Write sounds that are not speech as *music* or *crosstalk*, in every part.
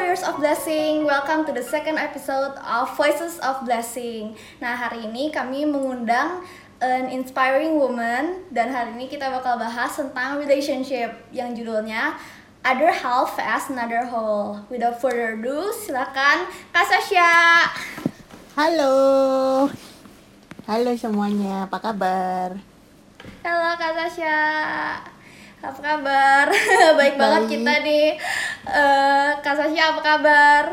Warriors of Blessing, welcome to the second episode of Voices of Blessing. Nah, hari ini kami mengundang an inspiring woman dan hari ini kita bakal bahas tentang relationship yang judulnya Other Half as Another Whole. Without further ado, silakan Kak Sasha. Halo. Halo semuanya, apa kabar? Halo Kak Sasha. Apa kabar? *laughs* Baik, banget kita nih. Eh, Kak Sasha apa kabar?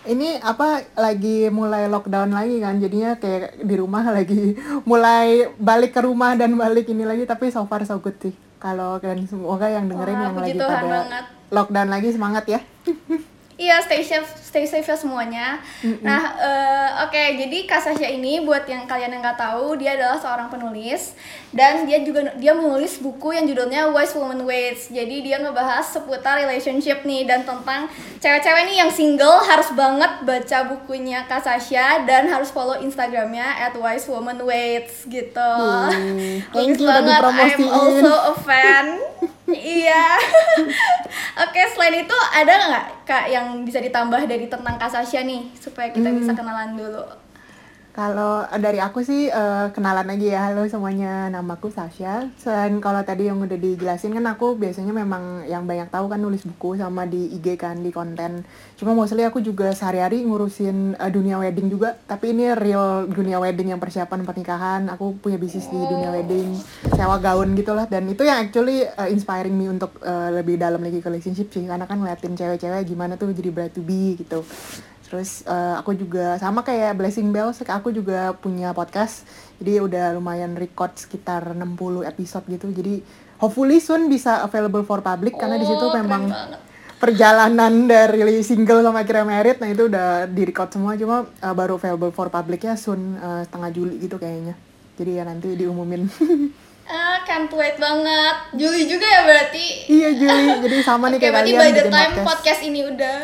Ini apa lagi mulai lockdown lagi kan, jadinya kayak di rumah *laughs* lagi mulai balik ke rumah dan balik ini lagi, tapi so far so good sih. Kalau kan semoga yang dengerin Wah, yang lagi pada banget. lockdown lagi semangat ya. *laughs* Iya, stay safe, stay safe ya semuanya. Nah, eh, oke, jadi Kak Sasha ini buat yang kalian yang nggak tahu, dia adalah seorang penulis dan dia juga dia menulis buku yang judulnya Wise Woman Waits. Jadi dia ngebahas seputar relationship nih dan tentang cewek-cewek nih yang single harus banget baca bukunya Kak Sasha dan harus follow Instagramnya at Wise Woman Waits gitu. *laughs* Bagus thank you udah banget, I'm also a fan. *laughs* iya. *laughs* Oke, selain itu ada nggak kak yang bisa ditambah dari tentang Kak Sasha nih supaya kita bisa kenalan dulu? Kalau dari aku sih eh, kenalan lagi ya, halo semuanya, namaku Sasha. Selain kalau tadi yang udah dijelasin kan aku biasanya memang yang banyak tahu kan nulis buku sama di IG kan di konten. Cuma mostly aku juga sehari-hari ngurusin eh, dunia wedding juga, tapi ini real dunia wedding yang persiapan pernikahan. Aku punya bisnis di dunia wedding, sewa gaun gitulah dan itu yang actually eh, inspiring me untuk eh, lebih dalam lagi ke relationship sih karena kan ngeliatin cewek-cewek gimana tuh jadi bride to be gitu. Terus eh, aku juga sama kayak Blessing Bells, aku juga punya podcast. Jadi udah lumayan record sekitar 60 episode gitu. Jadi hopefully soon bisa available for public karena di situ Oh, memang perjalanan dari single sama akhirnya married. Nah, itu udah di record semua cuma eh, baru available for public ya soon eh, setengah Juli gitu kayaknya. Jadi ya nanti diumumin. *laughs* Ah, can't wait banget. Juli juga ya berarti. iya Juli. Jadi sama *laughs* nih Oke, kayak berarti kalian by the time podcast. podcast. ini udah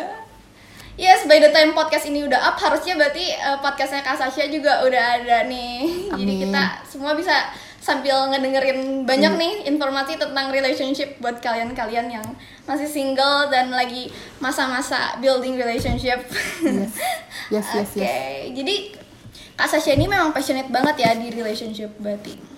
Yes, by the time podcast ini udah up, harusnya berarti eh, podcastnya Kak Sasha juga udah ada nih. Jadi Amin. kita semua bisa sambil ngedengerin banyak nih informasi tentang relationship buat kalian-kalian yang masih single dan lagi masa-masa building relationship. Yes. Yes, yes, *laughs* Oke, yes. jadi Kak Sasha ini memang passionate banget ya di relationship berarti.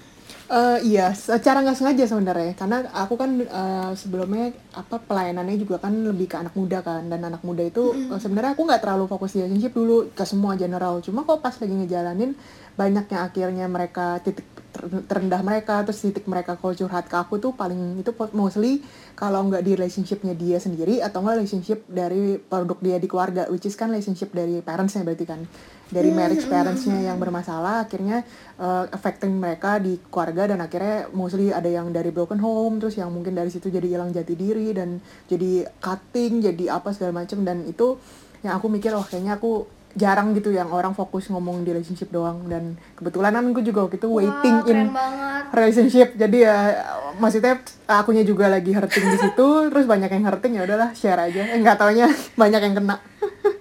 Eh iya, secara nggak sengaja sebenarnya, karena aku kan eh, sebelumnya apa pelayanannya juga kan lebih ke anak muda kan, dan anak muda itu eh, sebenarnya aku nggak terlalu fokus di relationship dulu ke semua general, cuma kok pas lagi ngejalanin banyak yang akhirnya mereka titik ter- terendah mereka, terus titik mereka kalau curhat ke aku tuh paling itu mostly kalau nggak di relationshipnya dia sendiri atau nggak relationship dari produk dia di keluarga, which is kan relationship dari parentsnya berarti kan dari marriage parentsnya yang bermasalah akhirnya uh, affecting mereka di keluarga dan akhirnya mostly ada yang dari broken home terus yang mungkin dari situ jadi hilang jati diri dan jadi cutting jadi apa segala macam dan itu yang aku mikir wah kayaknya aku jarang gitu yang orang fokus ngomong di relationship doang. Dan kebetulan kan aku juga waktu itu waiting Wah, in banget. relationship. Jadi ya maksudnya akunya juga lagi hurting di situ terus banyak yang hurting ya udahlah share aja. Eh nggak taunya *laughs* banyak yang kena *laughs*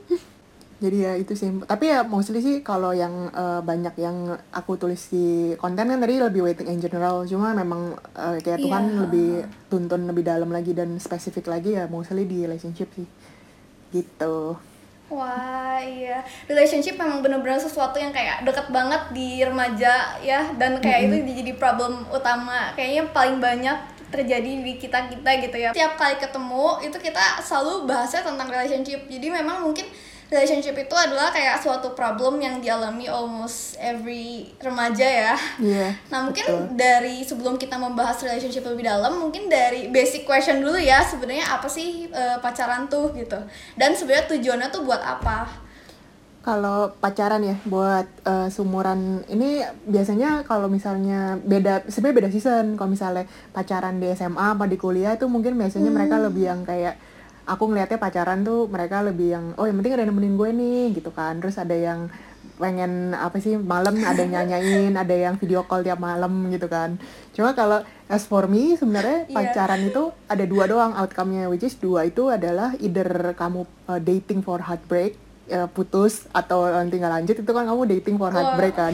jadi ya itu sih. Tapi ya mostly sih kalau yang eh, banyak yang aku tulis di konten kan tadi lebih waiting in general. Cuma memang eh, kayak Tuhan Iya. lebih tuntun lebih dalam lagi dan spesifik lagi ya mostly di relationship sih. Gitu. Wah iya. Relationship memang bener-bener sesuatu yang kayak deket banget di remaja ya. Dan kayak itu jadi problem utama. Kayaknya paling banyak terjadi di kita kita gitu ya. Tiap kali ketemu itu kita selalu bahasnya tentang relationship. Jadi memang mungkin relationship itu adalah kayak suatu problem yang dialami almost every remaja ya Iya Nah mungkin betul. dari sebelum kita membahas relationship lebih dalam, mungkin dari basic question dulu ya sebenarnya apa sih eh, pacaran tuh gitu, dan sebenarnya tujuannya tuh buat apa? Kalau pacaran ya buat eh, sumuran ini biasanya kalau misalnya beda sebenarnya beda season. Kalau misalnya pacaran di SMA apa di kuliah itu mungkin biasanya mereka lebih yang kayak aku ngelihatnya pacaran tuh mereka lebih yang oh yang penting ada yang nemenin gue nih gitu kan. Terus ada yang pengen apa sih malam ada yang nyanyain, ada yang video call tiap malam gitu kan. Cuma kalau as for me sebenarnya Iya. pacaran itu ada dua doang outcome-nya which is dua itu adalah either kamu uh, dating for heartbreak ya, putus atau nanti nggak lanjut itu kan kamu dating for heartbreak kan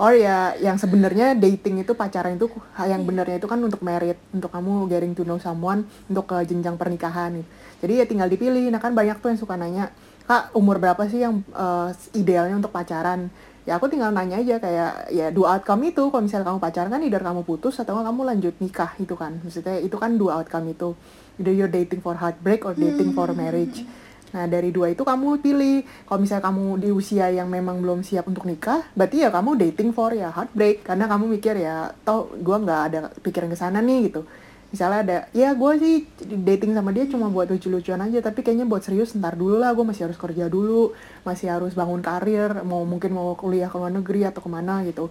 or ya yang sebenarnya dating itu pacaran itu yang benernya itu kan untuk merit untuk kamu getting to know someone untuk ke jenjang pernikahan gitu. jadi ya tinggal dipilih. Nah kan banyak tuh yang suka nanya kak umur berapa sih yang uh, idealnya untuk pacaran? Ya aku tinggal nanya aja kayak ya dua outcome itu. Kalau misalnya kamu pacaran kan either kamu putus atau kamu lanjut nikah itu kan. Maksudnya itu kan dua outcome itu. Either you're dating for heartbreak or dating for marriage nah dari dua itu kamu pilih. Kalau misalnya kamu di usia yang memang belum siap untuk nikah berarti ya kamu dating for ya heartbreak. Karena kamu mikir ya toh gue nggak ada pikiran ke sana nih gitu. Misalnya ada ya gue sih dating sama dia cuma buat lucu-lucuan aja tapi kayaknya buat serius ntar dulu lah gue masih harus kerja dulu masih harus bangun karir mau mungkin mau kuliah ke luar negeri atau ke mana gitu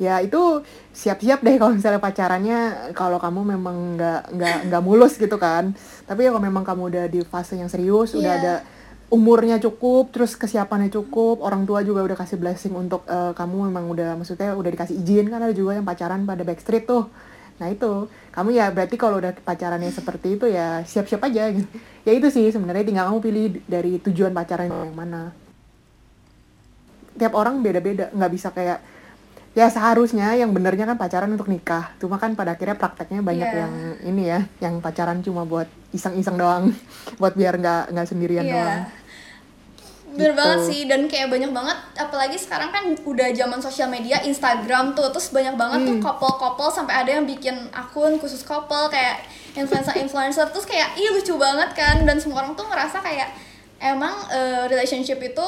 ya itu siap-siap deh kalau misalnya pacarannya kalau kamu memang nggak nggak nggak mulus gitu kan tapi ya kalau memang kamu udah di fase yang serius yeah. udah iya. ada umurnya cukup terus kesiapannya cukup orang tua juga udah kasih blessing untuk uh, kamu memang udah maksudnya udah dikasih izin kan ada juga yang pacaran pada backstreet tuh Nah itu, kamu ya berarti kalau udah pacarannya seperti itu ya siap-siap aja gitu. Ya itu sih sebenarnya tinggal kamu pilih dari tujuan pacaran yang mana. Tiap orang beda-beda, nggak bisa kayak ya seharusnya yang benernya kan pacaran untuk nikah. Cuma kan pada akhirnya prakteknya banyak yeah. yang ini ya, yang pacaran cuma buat iseng-iseng doang, *laughs* buat biar nggak nggak sendirian yeah. doang bener gitu. banget sih dan kayak banyak banget apalagi sekarang kan udah zaman sosial media Instagram tuh terus banyak banget hmm. tuh couple-couple sampai ada yang bikin akun khusus couple kayak influencer-influencer terus kayak ih lucu banget kan dan semua orang tuh ngerasa kayak emang uh, relationship itu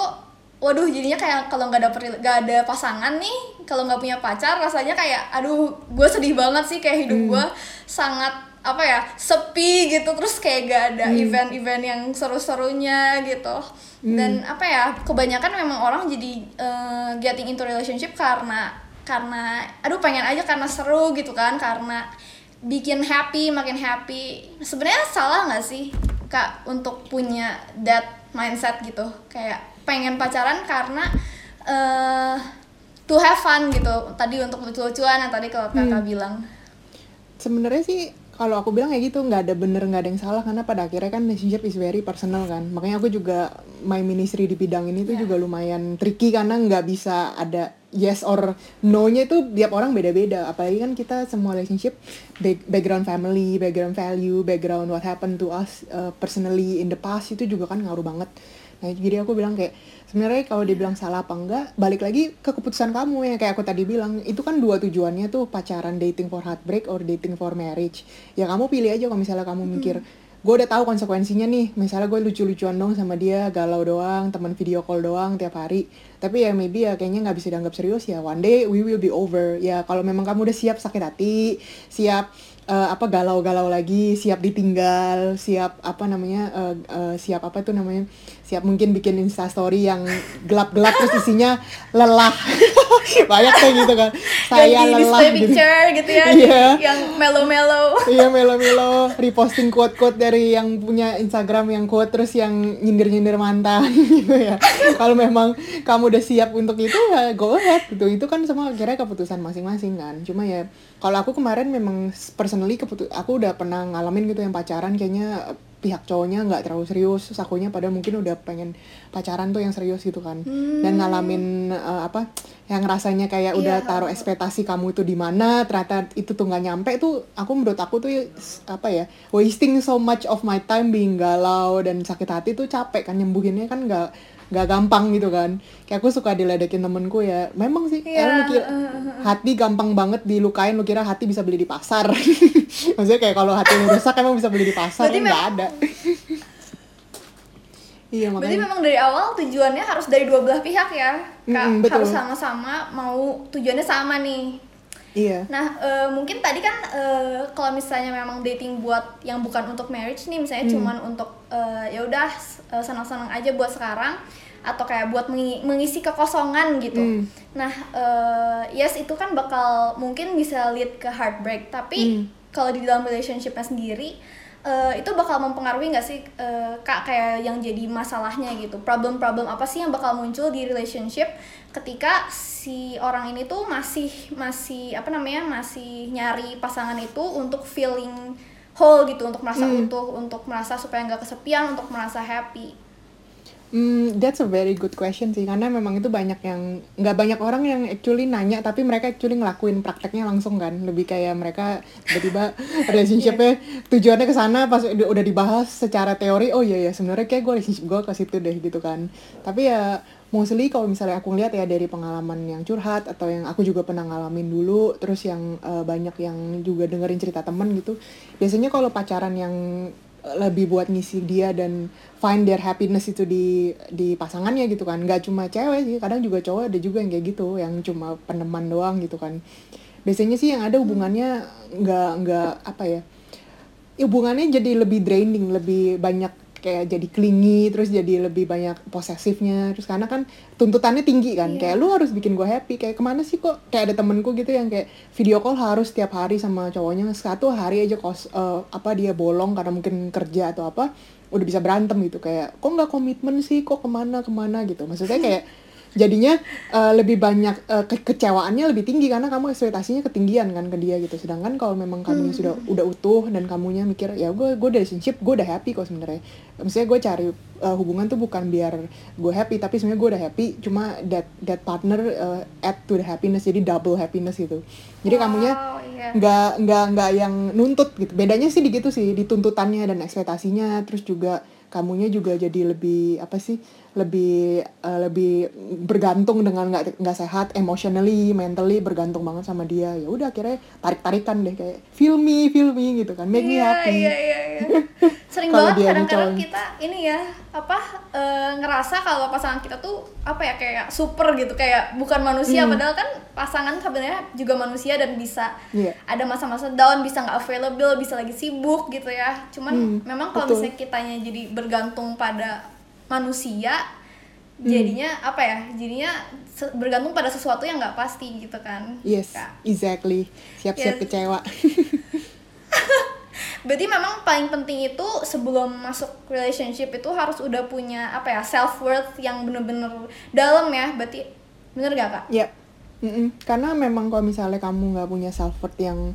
waduh jadinya kayak kalau nggak ada nggak ada pasangan nih kalau nggak punya pacar rasanya kayak aduh gue sedih banget sih kayak hidup hmm. gue sangat apa ya sepi gitu terus kayak gak ada hmm. event-event hmm. yang seru-serunya gitu hmm. dan apa ya kebanyakan memang orang jadi uh, getting into relationship karena karena aduh pengen aja karena seru gitu kan karena bikin happy makin happy sebenarnya salah nggak sih kak untuk punya that mindset gitu kayak pengen pacaran karena uh, to have fun gitu. Tadi untuk lucu-lucuan yang tadi kalau kakak hmm. bilang. Sebenarnya sih kalau aku bilang kayak gitu nggak ada bener nggak ada yang salah. Karena pada akhirnya kan relationship is very personal kan. Makanya aku juga my ministry di bidang ini tuh yeah. juga lumayan tricky karena nggak bisa ada yes or no-nya itu tiap orang beda-beda. Apalagi kan kita semua relationship background family background value background what happened to us uh, personally in the past itu juga kan ngaruh banget nah jadi aku bilang kayak sebenarnya kalau dibilang salah apa enggak balik lagi ke keputusan kamu yang kayak aku tadi bilang. Itu kan dua tujuannya tuh pacaran dating for heartbreak or dating for marriage. Ya kamu pilih aja kalau misalnya kamu mikir gue udah tahu konsekuensinya nih misalnya gue lucu-lucuan dong sama dia galau doang teman video call doang tiap hari. Tapi ya maybe ya kayaknya nggak bisa dianggap serius ya one day we will be over. Ya kalau memang kamu udah siap sakit hati siap uh, apa galau-galau lagi siap ditinggal siap apa namanya uh, uh, siap apa tuh namanya siap mungkin bikin instastory yang gelap-gelap terus isinya lelah. *laughs* Banyak kayak gitu kan. Saya yang di lelah gitu. picture gitu ya yeah. yang melo-melo. Iya melo-melo. Reposting quote-quote dari yang punya Instagram yang quote terus yang nyindir-nyindir mantan *laughs* gitu ya. Kalau memang kamu udah siap untuk itu ya go ahead gitu. Itu kan semua akhirnya keputusan masing-masing kan. Cuma ya kalau aku kemarin memang personally keputus aku udah pernah ngalamin gitu yang pacaran kayaknya pihak cowoknya nggak terlalu serius terus akunya pada mungkin udah pengen pacaran tuh yang serius gitu kan hmm. dan ngalamin uh, apa yang rasanya kayak yeah. udah taruh ekspektasi kamu itu di mana ternyata itu tuh nggak nyampe tuh aku menurut aku tuh apa ya wasting so much of my time being galau dan sakit hati tuh capek kan nyembuhinnya kan nggak nggak gampang gitu kan kayak aku suka diledekin temenku ya memang sih yeah. mikir hati gampang banget dilukain lu kira hati bisa beli di pasar *laughs* maksudnya kayak kalau hati lu rusak emang bisa beli di pasar nggak ada *laughs* Iya, makanya. Berarti memang dari awal tujuannya harus dari dua belah pihak ya, kak mm, betul. harus sama-sama mau tujuannya sama nih. Iya. Nah, e, mungkin tadi kan e, kalau misalnya memang dating buat yang bukan untuk marriage nih, misalnya mm. cuman untuk e, ya udah senang-senang aja buat sekarang atau kayak buat mengisi kekosongan gitu. Mm. Nah, uh, yes itu kan bakal mungkin bisa lead ke heartbreak, tapi mm. kalau di dalam relationshipnya sendiri uh, itu bakal mempengaruhi nggak sih uh, kak kayak yang jadi masalahnya gitu. Problem-problem apa sih yang bakal muncul di relationship ketika si orang ini tuh masih masih apa namanya masih nyari pasangan itu untuk feeling whole gitu, untuk merasa mm. utuh, untuk merasa supaya nggak kesepian, untuk merasa happy Hmm, that's a very good question sih. Karena memang itu banyak yang nggak banyak orang yang actually nanya tapi mereka actually ngelakuin prakteknya langsung kan. Lebih kayak mereka tiba-tiba *laughs* relationshipnya tujuannya ke sana pas udah dibahas secara teori oh iya ya sebenarnya kayak gue relationship gue ke situ deh gitu kan. Tapi ya mostly kalau misalnya aku lihat ya dari pengalaman yang curhat atau yang aku juga pernah ngalamin dulu terus yang eh, banyak yang juga dengerin cerita temen gitu biasanya kalau pacaran yang lebih buat ngisi dia dan find their happiness itu di di pasangannya gitu kan. Nggak cuma cewek sih kadang juga cowok ada juga yang kayak gitu yang cuma peneman doang gitu kan. Biasanya sih yang ada hubungannya nggak nggak apa ya hubungannya jadi lebih draining lebih banyak kayak jadi clingy terus jadi lebih banyak posesifnya. Terus karena kan tuntutannya tinggi kan Iya. kayak lu harus bikin gue happy. Kayak ke mana sih kok kayak ada temenku gitu yang kayak video call harus tiap hari sama cowoknya satu hari aja kos eh, apa dia bolong karena mungkin kerja atau apa udah bisa berantem gitu. Kayak kok nggak komitmen sih? Kok ke mana ke mana? gitu. Maksudnya kayak *laughs* jadinya eh, lebih banyak eh, ke- kecewaannya lebih tinggi karena kamu ekspektasinya ketinggian kan ke dia gitu. Sedangkan kalau memang kamunya sudah udah utuh dan kamunya mikir ya gue gue relationship gue udah happy kok sebenarnya. Maksudnya gue cari eh, hubungan tuh bukan biar gue happy tapi sebenarnya gue udah happy cuma that that partner eh, add to the happiness jadi double happiness gitu. Jadi kamunya Wow, iya. nggak nggak nggak yang nuntut gitu. Bedanya sih di gitu sih di tuntutannya dan ekspektasinya terus juga kamunya juga jadi lebih apa sih lebih eh, lebih bergantung dengan nggak nggak sehat emotionally mentally bergantung banget sama dia. Ya udah akhirnya tarik tarikan deh kayak feel me feel me gitu kan. Make me Iya, happy. Iya, iya, iya. *laughs* Sering banget kadang-kadang kita ini ya apa eh, ngerasa kalau pasangan kita tuh apa ya kayak super gitu kayak bukan manusia. Hmm. padahal kan pasangan sebenarnya juga manusia dan bisa Iya. ada masa-masa down bisa nggak available bisa lagi sibuk gitu ya. Cuman Hmm, memang kalau misalnya kitanya jadi bergantung pada manusia Hmm. jadinya apa ya jadinya bergantung pada sesuatu yang nggak pasti gitu kan yes Kak. exactly siap-siap Yes. kecewa *laughs* Berarti memang paling penting itu sebelum masuk relationship itu harus udah punya apa ya self worth yang bener-bener dalam ya. Berarti bener gak kak? Mm-mm. karena memang kalau misalnya kamu nggak punya self worth yang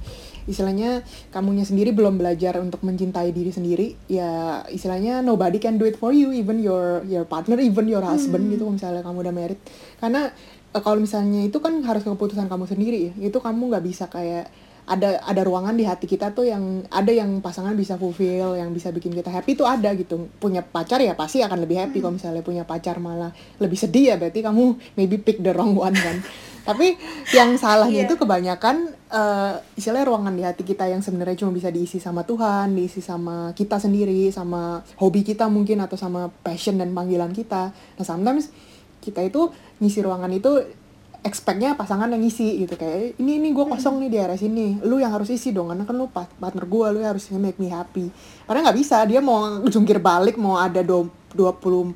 istilahnya kamunya sendiri belum belajar untuk mencintai diri sendiri, ya istilahnya nobody can do it for you, even your your partner, even your husband gitu. kalau Misalnya kamu udah married, karena eh, kalau misalnya itu kan harus keputusan kamu sendiri, ya. itu kamu nggak bisa kayak ada ada ruangan di hati kita tuh yang ada yang pasangan bisa fulfill, yang bisa bikin kita happy itu ada gitu. Punya pacar ya pasti akan lebih happy kalau misalnya punya pacar malah lebih sedih ya berarti kamu maybe pick the wrong one kan. *laughs* Tapi yang salahnya Iya. itu kebanyakan eh istilahnya ruangan di hati kita yang sebenarnya cuma bisa diisi sama Tuhan, diisi sama kita sendiri, sama hobi kita mungkin atau sama passion dan panggilan kita. Nah, sometimes kita itu ngisi ruangan itu expectnya pasangan yang ngisi gitu. Kayak ini ini gue kosong nih di area sini. Lu yang harus isi dong karena kan lu pa- partner gue lu harus make me happy. Karena nggak bisa. Dia mau jungkir balik mau ada do- 24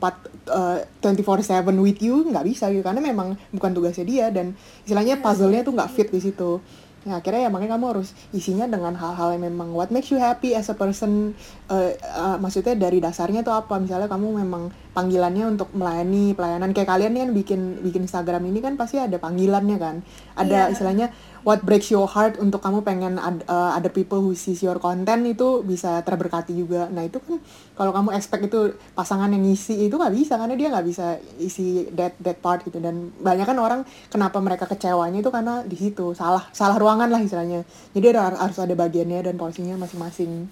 uh, 24/7 with you nggak bisa gitu. Karena memang bukan tugasnya dia dan istilahnya puzzle-nya tuh nggak fit di situ Nah, akhirnya ya makanya kamu harus isinya dengan hal-hal yang memang what makes you happy as a person. eh, eh, maksudnya dari dasarnya tuh apa? Misalnya kamu memang panggilannya untuk melayani pelayanan kayak kalian nih kan bikin bikin Instagram ini kan pasti ada panggilannya kan. Ada Iya. istilahnya what breaks your heart untuk kamu pengen ad, eh, ada people who sees your content itu bisa terberkati juga. Nah itu kan kalau kamu expect itu pasangan yang ngisi itu nggak bisa karena dia nggak bisa isi that that part gitu dan banyak kan orang kenapa mereka kecewanya itu karena di situ salah salah ruangan lah istilahnya. Jadi ada, harus ada bagiannya dan porsinya masing-masing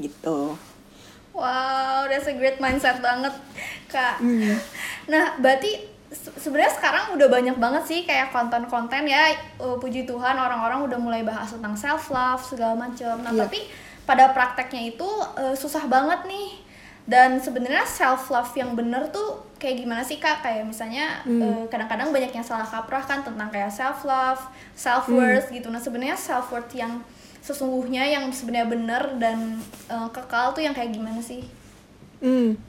gitu. Wow, that's a great mindset banget kak. Hmm. Nah, berarti se- sebenarnya sekarang udah banyak banget sih kayak konten-konten ya. eh, puji Tuhan orang-orang udah mulai bahas tentang self love segala macam. Nah, Iya. tapi pada prakteknya itu eh, susah banget nih. Dan sebenarnya self love yang bener tuh kayak gimana sih kak? Kayak misalnya Hmm. eh, kadang-kadang banyak yang salah kaprah kan tentang kayak self love, self Hmm. worth gitu. Nah sebenarnya self worth yang sesungguhnya yang sebenarnya bener dan eh, kekal tuh yang kayak gimana sih? Hmm.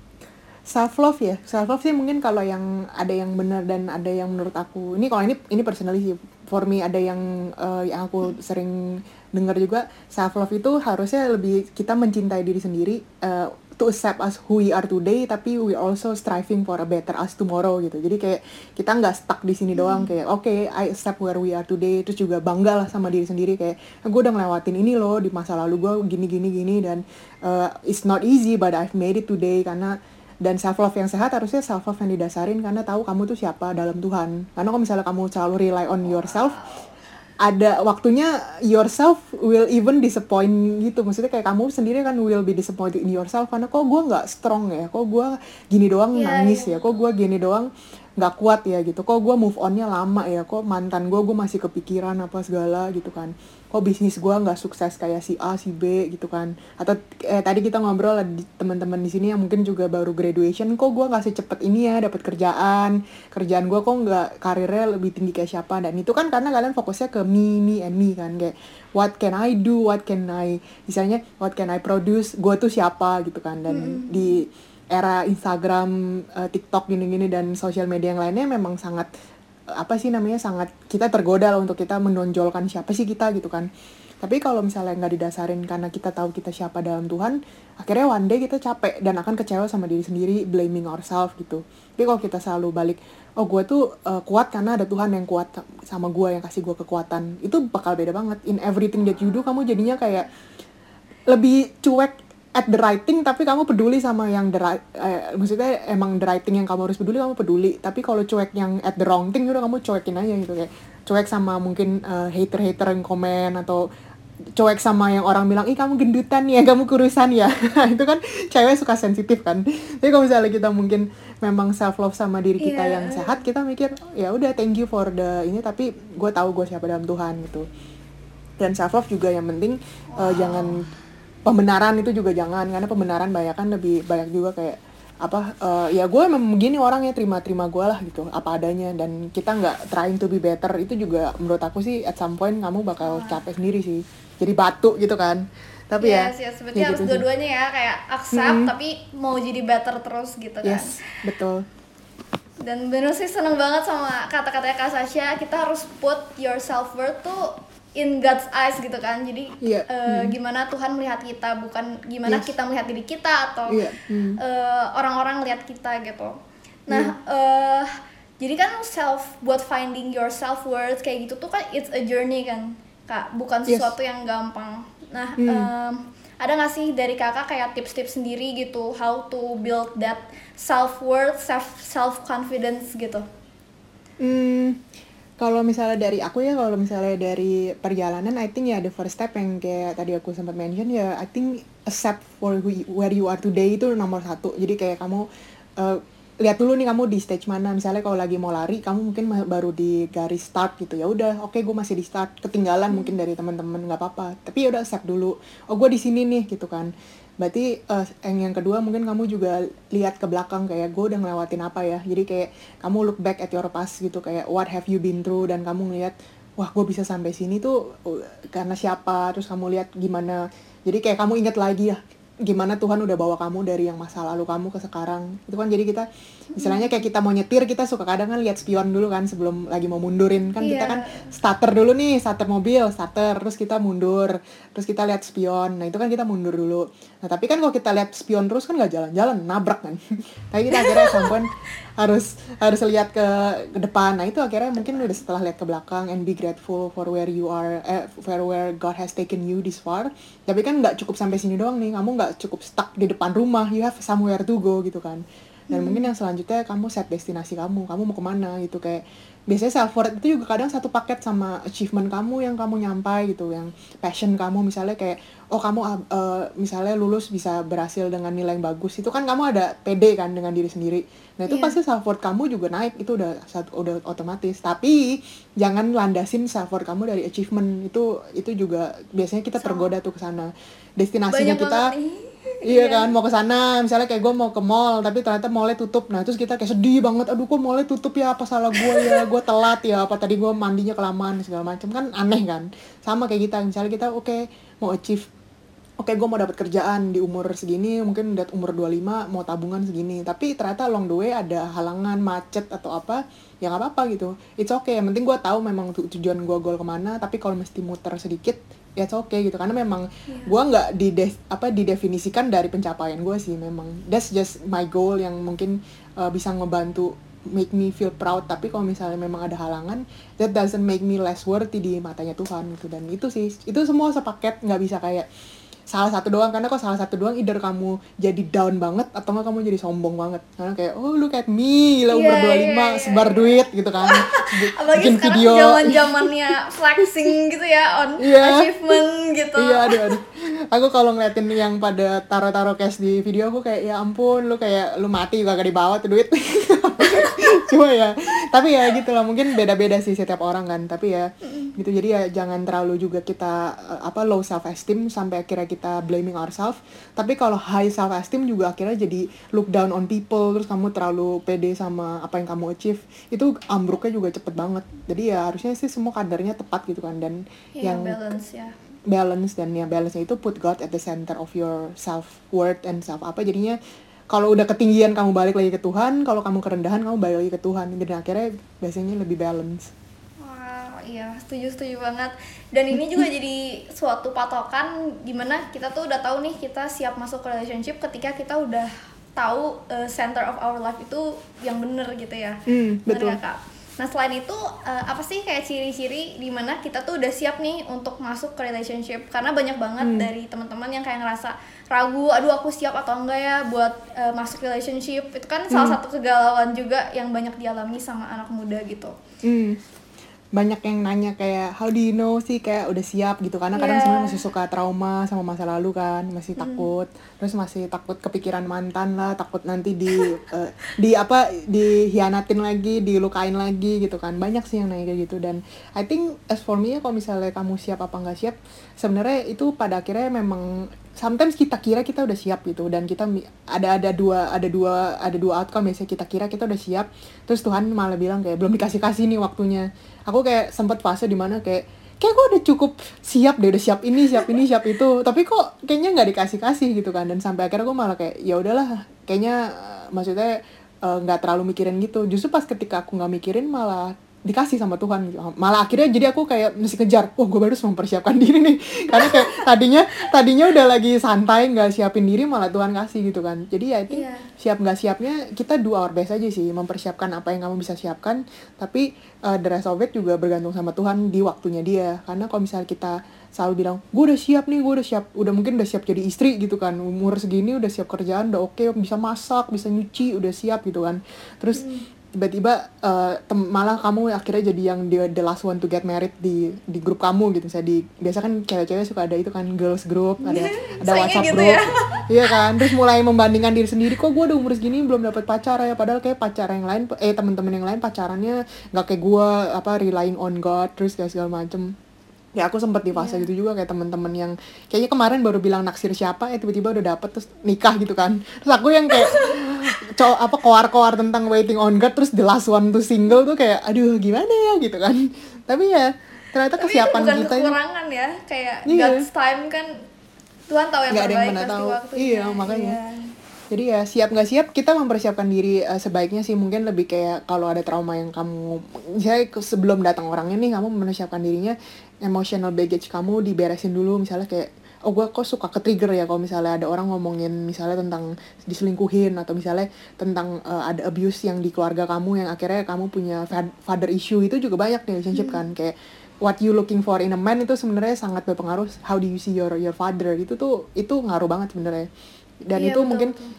Self love ya. Self love sih mungkin kalau yang ada yang benar dan ada yang menurut aku. Ini kalau ini ini personally sih. For me ada yang eh, yang aku sering dengar juga self love itu harusnya lebih kita mencintai diri sendiri eh, to accept us who we are today tapi we also striving for a better us tomorrow gitu. Jadi kayak kita nggak stuck di sini doang kayak oke I accept where we are today terus juga bangga lah sama diri sendiri kayak gue udah ngelewatin ini loh di masa lalu gue gini gini gini dan uh, it's not easy but I've made it today karena dan self love yang sehat harusnya self love yang didasarin karena tahu kamu tuh siapa dalam Tuhan. Karena kalau misalnya kamu selalu rely on yourself ada waktunya yourself will even disappoint gitu. Maksudnya kayak kamu sendiri kan will be disappointed in yourself. Karena kok gue nggak strong ya? Kok gue gini doang Iya, nangis iya. ya kok gue gini doang nggak kuat ya gitu. Kok gue move onnya lama ya? Kok mantan gue gue masih kepikiran apa segala gitu kan. Kok bisnis gue nggak sukses kayak si A si B gitu kan. Atau eh, tadi kita ngobrol di- teman-teman di sini yang mungkin juga baru graduation kok gue nggak secepat ini ya dapat kerjaan. Kerjaan gue kok nggak karirnya lebih tinggi kayak siapa. Dan itu kan karena kalian fokusnya ke me me and me kan. Kayak what can I do? What can I misalnya what can I produce? Gue tuh siapa gitu kan. Dan di era Instagram, eh, TikTok gini-gini dan sosial media yang lainnya memang sangat apa sih namanya sangat kita tergoda lah untuk kita menonjolkan siapa sih kita gitu kan. Tapi kalau misalnya nggak didasarin karena kita tahu kita siapa dalam Tuhan, akhirnya one day kita capek dan akan kecewa sama diri sendiri, blaming ourselves gitu. Tapi kalau kita selalu balik, oh gue tuh eh, kuat karena ada Tuhan yang kuat sama gue yang kasih gue kekuatan, itu bakal beda banget. In everything that you do, kamu jadinya kayak lebih cuek at the right thing tapi kamu peduli sama yang the right eh, maksudnya emang the right thing yang kamu harus peduli kamu peduli. Tapi kalau cuek yang at the wrong thing udah kamu cuekin aja gitu kayak cuek sama mungkin eh, hater-hater yang komen atau cuek sama yang orang bilang ih kamu gendutan ya kamu kurusan ya. *laughs* Itu kan cewek suka sensitif kan. Tapi kalau misalnya kita mungkin memang self love sama diri kita Iya. yang sehat kita mikir ya udah thank you for the ini tapi gue tahu gue siapa dalam Tuhan gitu. Dan self love juga yang penting eh, jangan pembenaran itu juga jangan karena pembenaran banyak kan lebih banyak juga kayak apa eh, ya gue memang begini orangnya terima-terima gue lah gitu apa adanya. Dan kita nggak trying to be better itu juga menurut aku sih at some point kamu bakal capek sendiri sih. Jadi batu gitu kan. Tapi ya yes, yes, berarti ya harus gitu dua-duanya ya kayak accept tapi mau jadi better terus gitu kan. yes betul. Dan bener sih seneng banget sama kata-katanya Kak Sasha, kita harus put your self worth tuh in God's eyes gitu kan. Jadi Iya, eh, gimana Tuhan melihat kita, bukan gimana Yes. kita melihat diri kita atau Iya, hmm. eh, orang-orang lihat kita gitu. Nah, eh, jadi kan self buat finding your self worth kayak gitu tuh kan it's a journey kan, Kak, bukan Yes. sesuatu yang gampang. Nah, Hmm. em, ada nggak sih dari kakak kayak tips-tips sendiri gitu how to build that self worth, self self confidence gitu? Hmm, kalau misalnya dari aku ya, kalau misalnya dari perjalanan, I think ya the first step yang kayak tadi aku sempat mention ya, I think accept for who you- where you are today itu nomor satu. Jadi kayak kamu eh, lihat dulu nih kamu di stage mana. Misalnya kalau lagi mau lari, kamu mungkin baru di garis start gitu ya. Udah, oke gue masih di start. Ketinggalan mungkin dari teman-teman nggak apa-apa. Tapi ya udah accept dulu. Oh gue di sini nih gitu kan. Berarti eh, yang yang kedua mungkin kamu juga lihat ke belakang kayak gue udah ngelewatin apa ya. Jadi kayak kamu look back at your past gitu kayak what have you been through dan kamu ngeliat wah gue bisa sampai sini tuh uh, karena siapa terus kamu lihat gimana. Jadi kayak kamu ingat lagi ya gimana Tuhan udah bawa kamu dari yang masa lalu kamu ke sekarang. Itu kan jadi kita istilahnya kayak kita mau nyetir kita suka kadang kan lihat spion dulu kan sebelum lagi mau mundurin. Kan kita Iya. kan starter dulu nih starter mobil starter terus kita mundur terus kita lihat spion. Nah itu kan kita mundur dulu. Nah tapi kan kalau kita lihat spion terus kan nggak jalan-jalan nabrak kan. *laughs* Tapi kita akhirnya sampai harus harus lihat ke, ke depan. Nah itu akhirnya mungkin udah setelah lihat ke belakang and be grateful for where you are eh, for where God has taken you this far. Tapi kan nggak cukup sampai sini doang nih. Kamu nggak cukup stuck di depan rumah you have somewhere to go gitu kan. Dan mungkin yang selanjutnya kamu set destinasi kamu kamu mau ke mana gitu kayak biasanya self worth itu juga kadang satu paket sama achievement kamu yang kamu nyampai gitu yang passion kamu. Misalnya kayak oh kamu uh, misalnya lulus bisa berhasil dengan nilai yang bagus itu kan kamu ada pede kan dengan diri sendiri. Nah itu Iya. pasti self worth kamu juga naik itu udah satu udah otomatis. Tapi jangan landasin self worth kamu dari achievement itu itu juga biasanya kita tergoda tuh ke sana. Destinasinya Banyak kita nih. Iya kan, mau ke sana, misalnya kayak gue mau ke mall, tapi ternyata mallnya tutup. Nah, terus kita kayak sedih banget, aduh kok mallnya tutup ya, apa salah gue ya, gue telat ya, apa tadi gue mandinya kelamaan, segala macam kan aneh kan. Sama kayak kita, misalnya kita oke mau achieve, oke gue mau dapat kerjaan di umur segini, mungkin udah umur 25, mau tabungan segini. Tapi ternyata along the way ada halangan, macet atau apa, ya nggak apa-apa gitu. It's okay, yang penting gue tahu memang tu- tujuan gue goal ke mana, tapi kalau mesti muter sedikit, ya it's okay gitu. Karena memang gue nggak di apa didefinisikan dari pencapaian gue sih memang. That's just my goal yang mungkin uh, bisa ngebantu make me feel proud. Tapi kalau misalnya memang ada halangan that doesn't make me less worthy di matanya Tuhan gitu. Dan itu sih itu semua sepaket. Nggak bisa kayak salah satu doang karena kok salah satu doang either kamu jadi down banget atau nggak kamu jadi sombong banget. Karena kayak oh look at me lah umur Iya, 25 iya, iya, sebar iya. duit gitu kan. Apalagi bikin video. zaman zamannya flexing gitu ya on *laughs* Iya. achievement gitu. Iya aduh aduh. Aku kalau ngeliatin yang pada taro-taro cash di video aku kayak ya ampun lu kayak lu mati juga gak dibawa tuh duit *laughs* cuma ya tapi ya gitu lah mungkin beda-beda sih setiap orang kan tapi ya gitu. Jadi ya jangan terlalu juga kita eh, apa low self esteem sampai akhirnya kita blaming ourselves tapi kalau high self esteem juga akhirnya jadi look down on people terus kamu terlalu pede sama apa yang kamu achieve itu ambruknya juga cepet banget. Jadi ya harusnya sih semua kadarnya tepat gitu kan dan Iya, yang balance ya. balance dan ya balance itu put God at the center of your self worth and self apa jadinya kalau udah ketinggian kamu balik lagi ke Tuhan kalau kamu kerendahan kamu balik lagi ke Tuhan dan akhirnya biasanya lebih balance Wah, iya setuju setuju banget. Dan ini juga *laughs* jadi suatu patokan di mana kita tuh udah tahu nih kita siap masuk ke relationship ketika kita udah tahu uh, center of our life itu yang bener gitu ya. Hmm, Bener betul. nggak, Kak? Nah selain itu uh, apa sih kayak ciri-ciri di mana kita tuh udah siap nih untuk masuk ke relationship karena banyak banget Hmm. dari teman-teman yang kayak ngerasa ragu, aduh aku siap atau enggak ya buat uh, masuk relationship itu kan Hmm. salah satu kegalauan juga yang banyak dialami sama anak muda gitu. Hmm. Banyak yang nanya kayak how do you know sih? Kayak udah siap gitu. Karena kadang Iya. sebenarnya masih suka trauma sama masa lalu kan masih takut. Terus masih takut kepikiran mantan lah takut nanti di *laughs* eh, di apa dihianatin lagi dilukain lagi gitu kan. Banyak sih yang nanya kayak gitu. Dan I think as for me ya kalau misalnya kamu siap apa nggak siap sebenarnya itu pada akhirnya memang sometimes kita kira kita udah siap gitu. Dan kita ada ada dua ada dua ada dua outcome. Biasanya kita kira kita udah siap terus Tuhan malah bilang kayak belum dikasih kasih nih waktunya aku kayak sempat fase di mana kayak kayak gue udah cukup siap deh udah siap ini siap ini siap itu. Tapi kok kayaknya nggak dikasih kasih gitu kan. Dan sampai akhirnya gue malah kayak ya udahlah kayaknya eh, maksudnya eh, nggak terlalu mikirin gitu. Justru pas ketika aku nggak mikirin malah dikasih sama Tuhan gitu. malah akhirnya jadi aku kayak mesti kejar wah gue baru mempersiapkan *laughs* diri nih. Karena kayak tadinya tadinya udah lagi santai nggak siapin diri malah Tuhan kasih gitu kan. Jadi ya itu Iya. siap nggak siapnya kita do our best aja sih mempersiapkan apa yang kamu bisa siapkan. Tapi uh, the rest of it juga bergantung sama Tuhan di waktunya dia. Karena kalau misalnya kita selalu bilang gue udah siap nih gue udah siap udah mungkin udah siap jadi istri gitu kan. Umur segini udah siap kerjaan udah oke bisa masak bisa nyuci udah siap gitu kan. Terus tiba-tiba uh, malah kamu akhirnya jadi yang the, the last one to get married di di grup kamu gitu saya di biasa kan cewek-cewek suka ada itu kan girls group ada *laughs* ada WhatsApp gitu group ya. *laughs* Iya kan, terus mulai membandingkan diri sendiri kok gue udah umur segini belum dapat pacar ya, padahal kayak pacar yang lain, eh teman-teman yang lain pacarannya nggak kayak gue apa relying on God terus kayak segala macem. Ya aku sempet di fase Iya. gitu juga kayak teman-teman yang kayaknya kemarin baru bilang naksir siapa, eh tiba-tiba udah dapet terus nikah gitu kan. Terus aku yang kayak *laughs* cowok apa koar-koar tentang waiting on God terus the last one to single tuh kayak aduh gimana ya gitu kan. *laughs* Tapi ya ternyata Tapi itu kesiapan bukan kita kekurangan ya, kayak Iya. God's time kan Tuhan tahu yang Nggak ada yang terbaik pasti tahu. waktunya. Iya, makanya. Iya. Jadi ya siap nggak siap kita mempersiapkan diri eh, sebaiknya sih mungkin lebih kayak kalau ada trauma yang kamu misalnya sebelum datang orangnya nih kamu mempersiapkan dirinya emotional baggage kamu diberesin dulu misalnya kayak oh gue kok suka ke trigger ya kalau misalnya ada orang ngomongin misalnya tentang diselingkuhin atau misalnya tentang eh, ada abuse yang di keluarga kamu yang akhirnya kamu punya fa- father issue itu juga banyak di relationship kan. Kayak what you looking for in a man itu sebenarnya sangat berpengaruh. How do you see your your father? Itu tuh itu ngaruh banget sebenarnya. Dan Iya, itu betul, mungkin betul.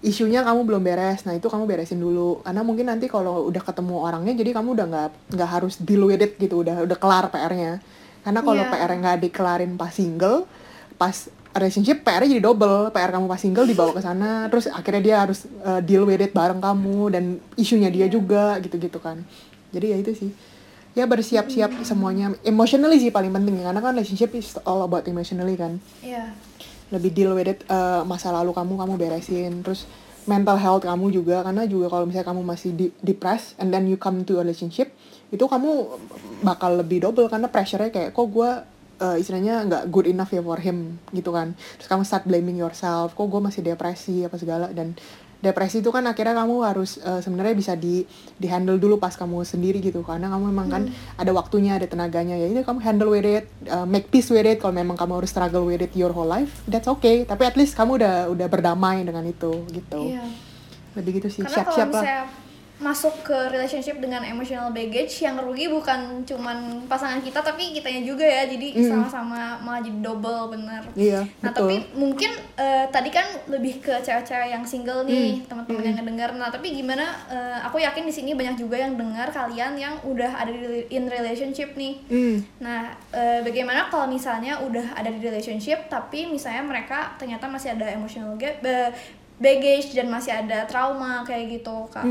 isunya kamu belum beres. Nah itu kamu beresin dulu. Karena mungkin nanti kalau udah ketemu orangnya jadi kamu udah nggak nggak harus deal with it gitu. Udah udah kelar PR-nya karena kalau Iya. PR nggak dikelarin pas single pas relationship PR-nya jadi double. PR kamu pas single dibawa ke sana terus akhirnya dia harus uh, deal with it bareng kamu dan isunya dia Iya. juga gitu-gitu kan. Jadi ya itu sih. Ya bersiap-siap semuanya. Emotionally sih paling penting karena kan relationship is all about emotionally kan. Iya. lebih deal with it uh, masa lalu kamu kamu beresin. Terus mental health kamu juga karena juga kalau misalnya kamu masih di depressed and then you come to a relationship itu kamu bakal lebih double karena pressure-nya kayak kok gue uh, istilahnya nggak good enough ya for him gitu kan. Terus kamu start blaming yourself kok gue masih depresi apa segala. Dan depresi itu kan akhirnya kamu harus uh, sebenarnya bisa di di handle dulu pas kamu sendiri gitu. Karena kamu memang kan ada waktunya ada tenaganya. Ya ini kamu handle with it uh, make peace with it. Kalau memang kamu harus struggle with it your whole life that's okay. Tapi at least kamu udah udah berdamai dengan itu gitu. Iya. lebih gitu sih. Karena siap kalau siap lah masuk ke relationship dengan emotional baggage yang rugi bukan cuman pasangan kita tapi kitanya juga ya jadi Mm. sama-sama malah jadi double bener Iya, nah betul. tapi mungkin eh, tadi kan lebih ke cewek-cewek yang single nih Mm. teman-teman yang ngedengar nah tapi gimana eh, aku yakin di sini banyak juga yang dengar kalian yang udah ada di in relationship nih Hmm. Nah, eh, bagaimana kalau misalnya udah ada di relationship tapi misalnya mereka ternyata masih ada emotional baggage dan masih ada trauma kayak gitu, Kak.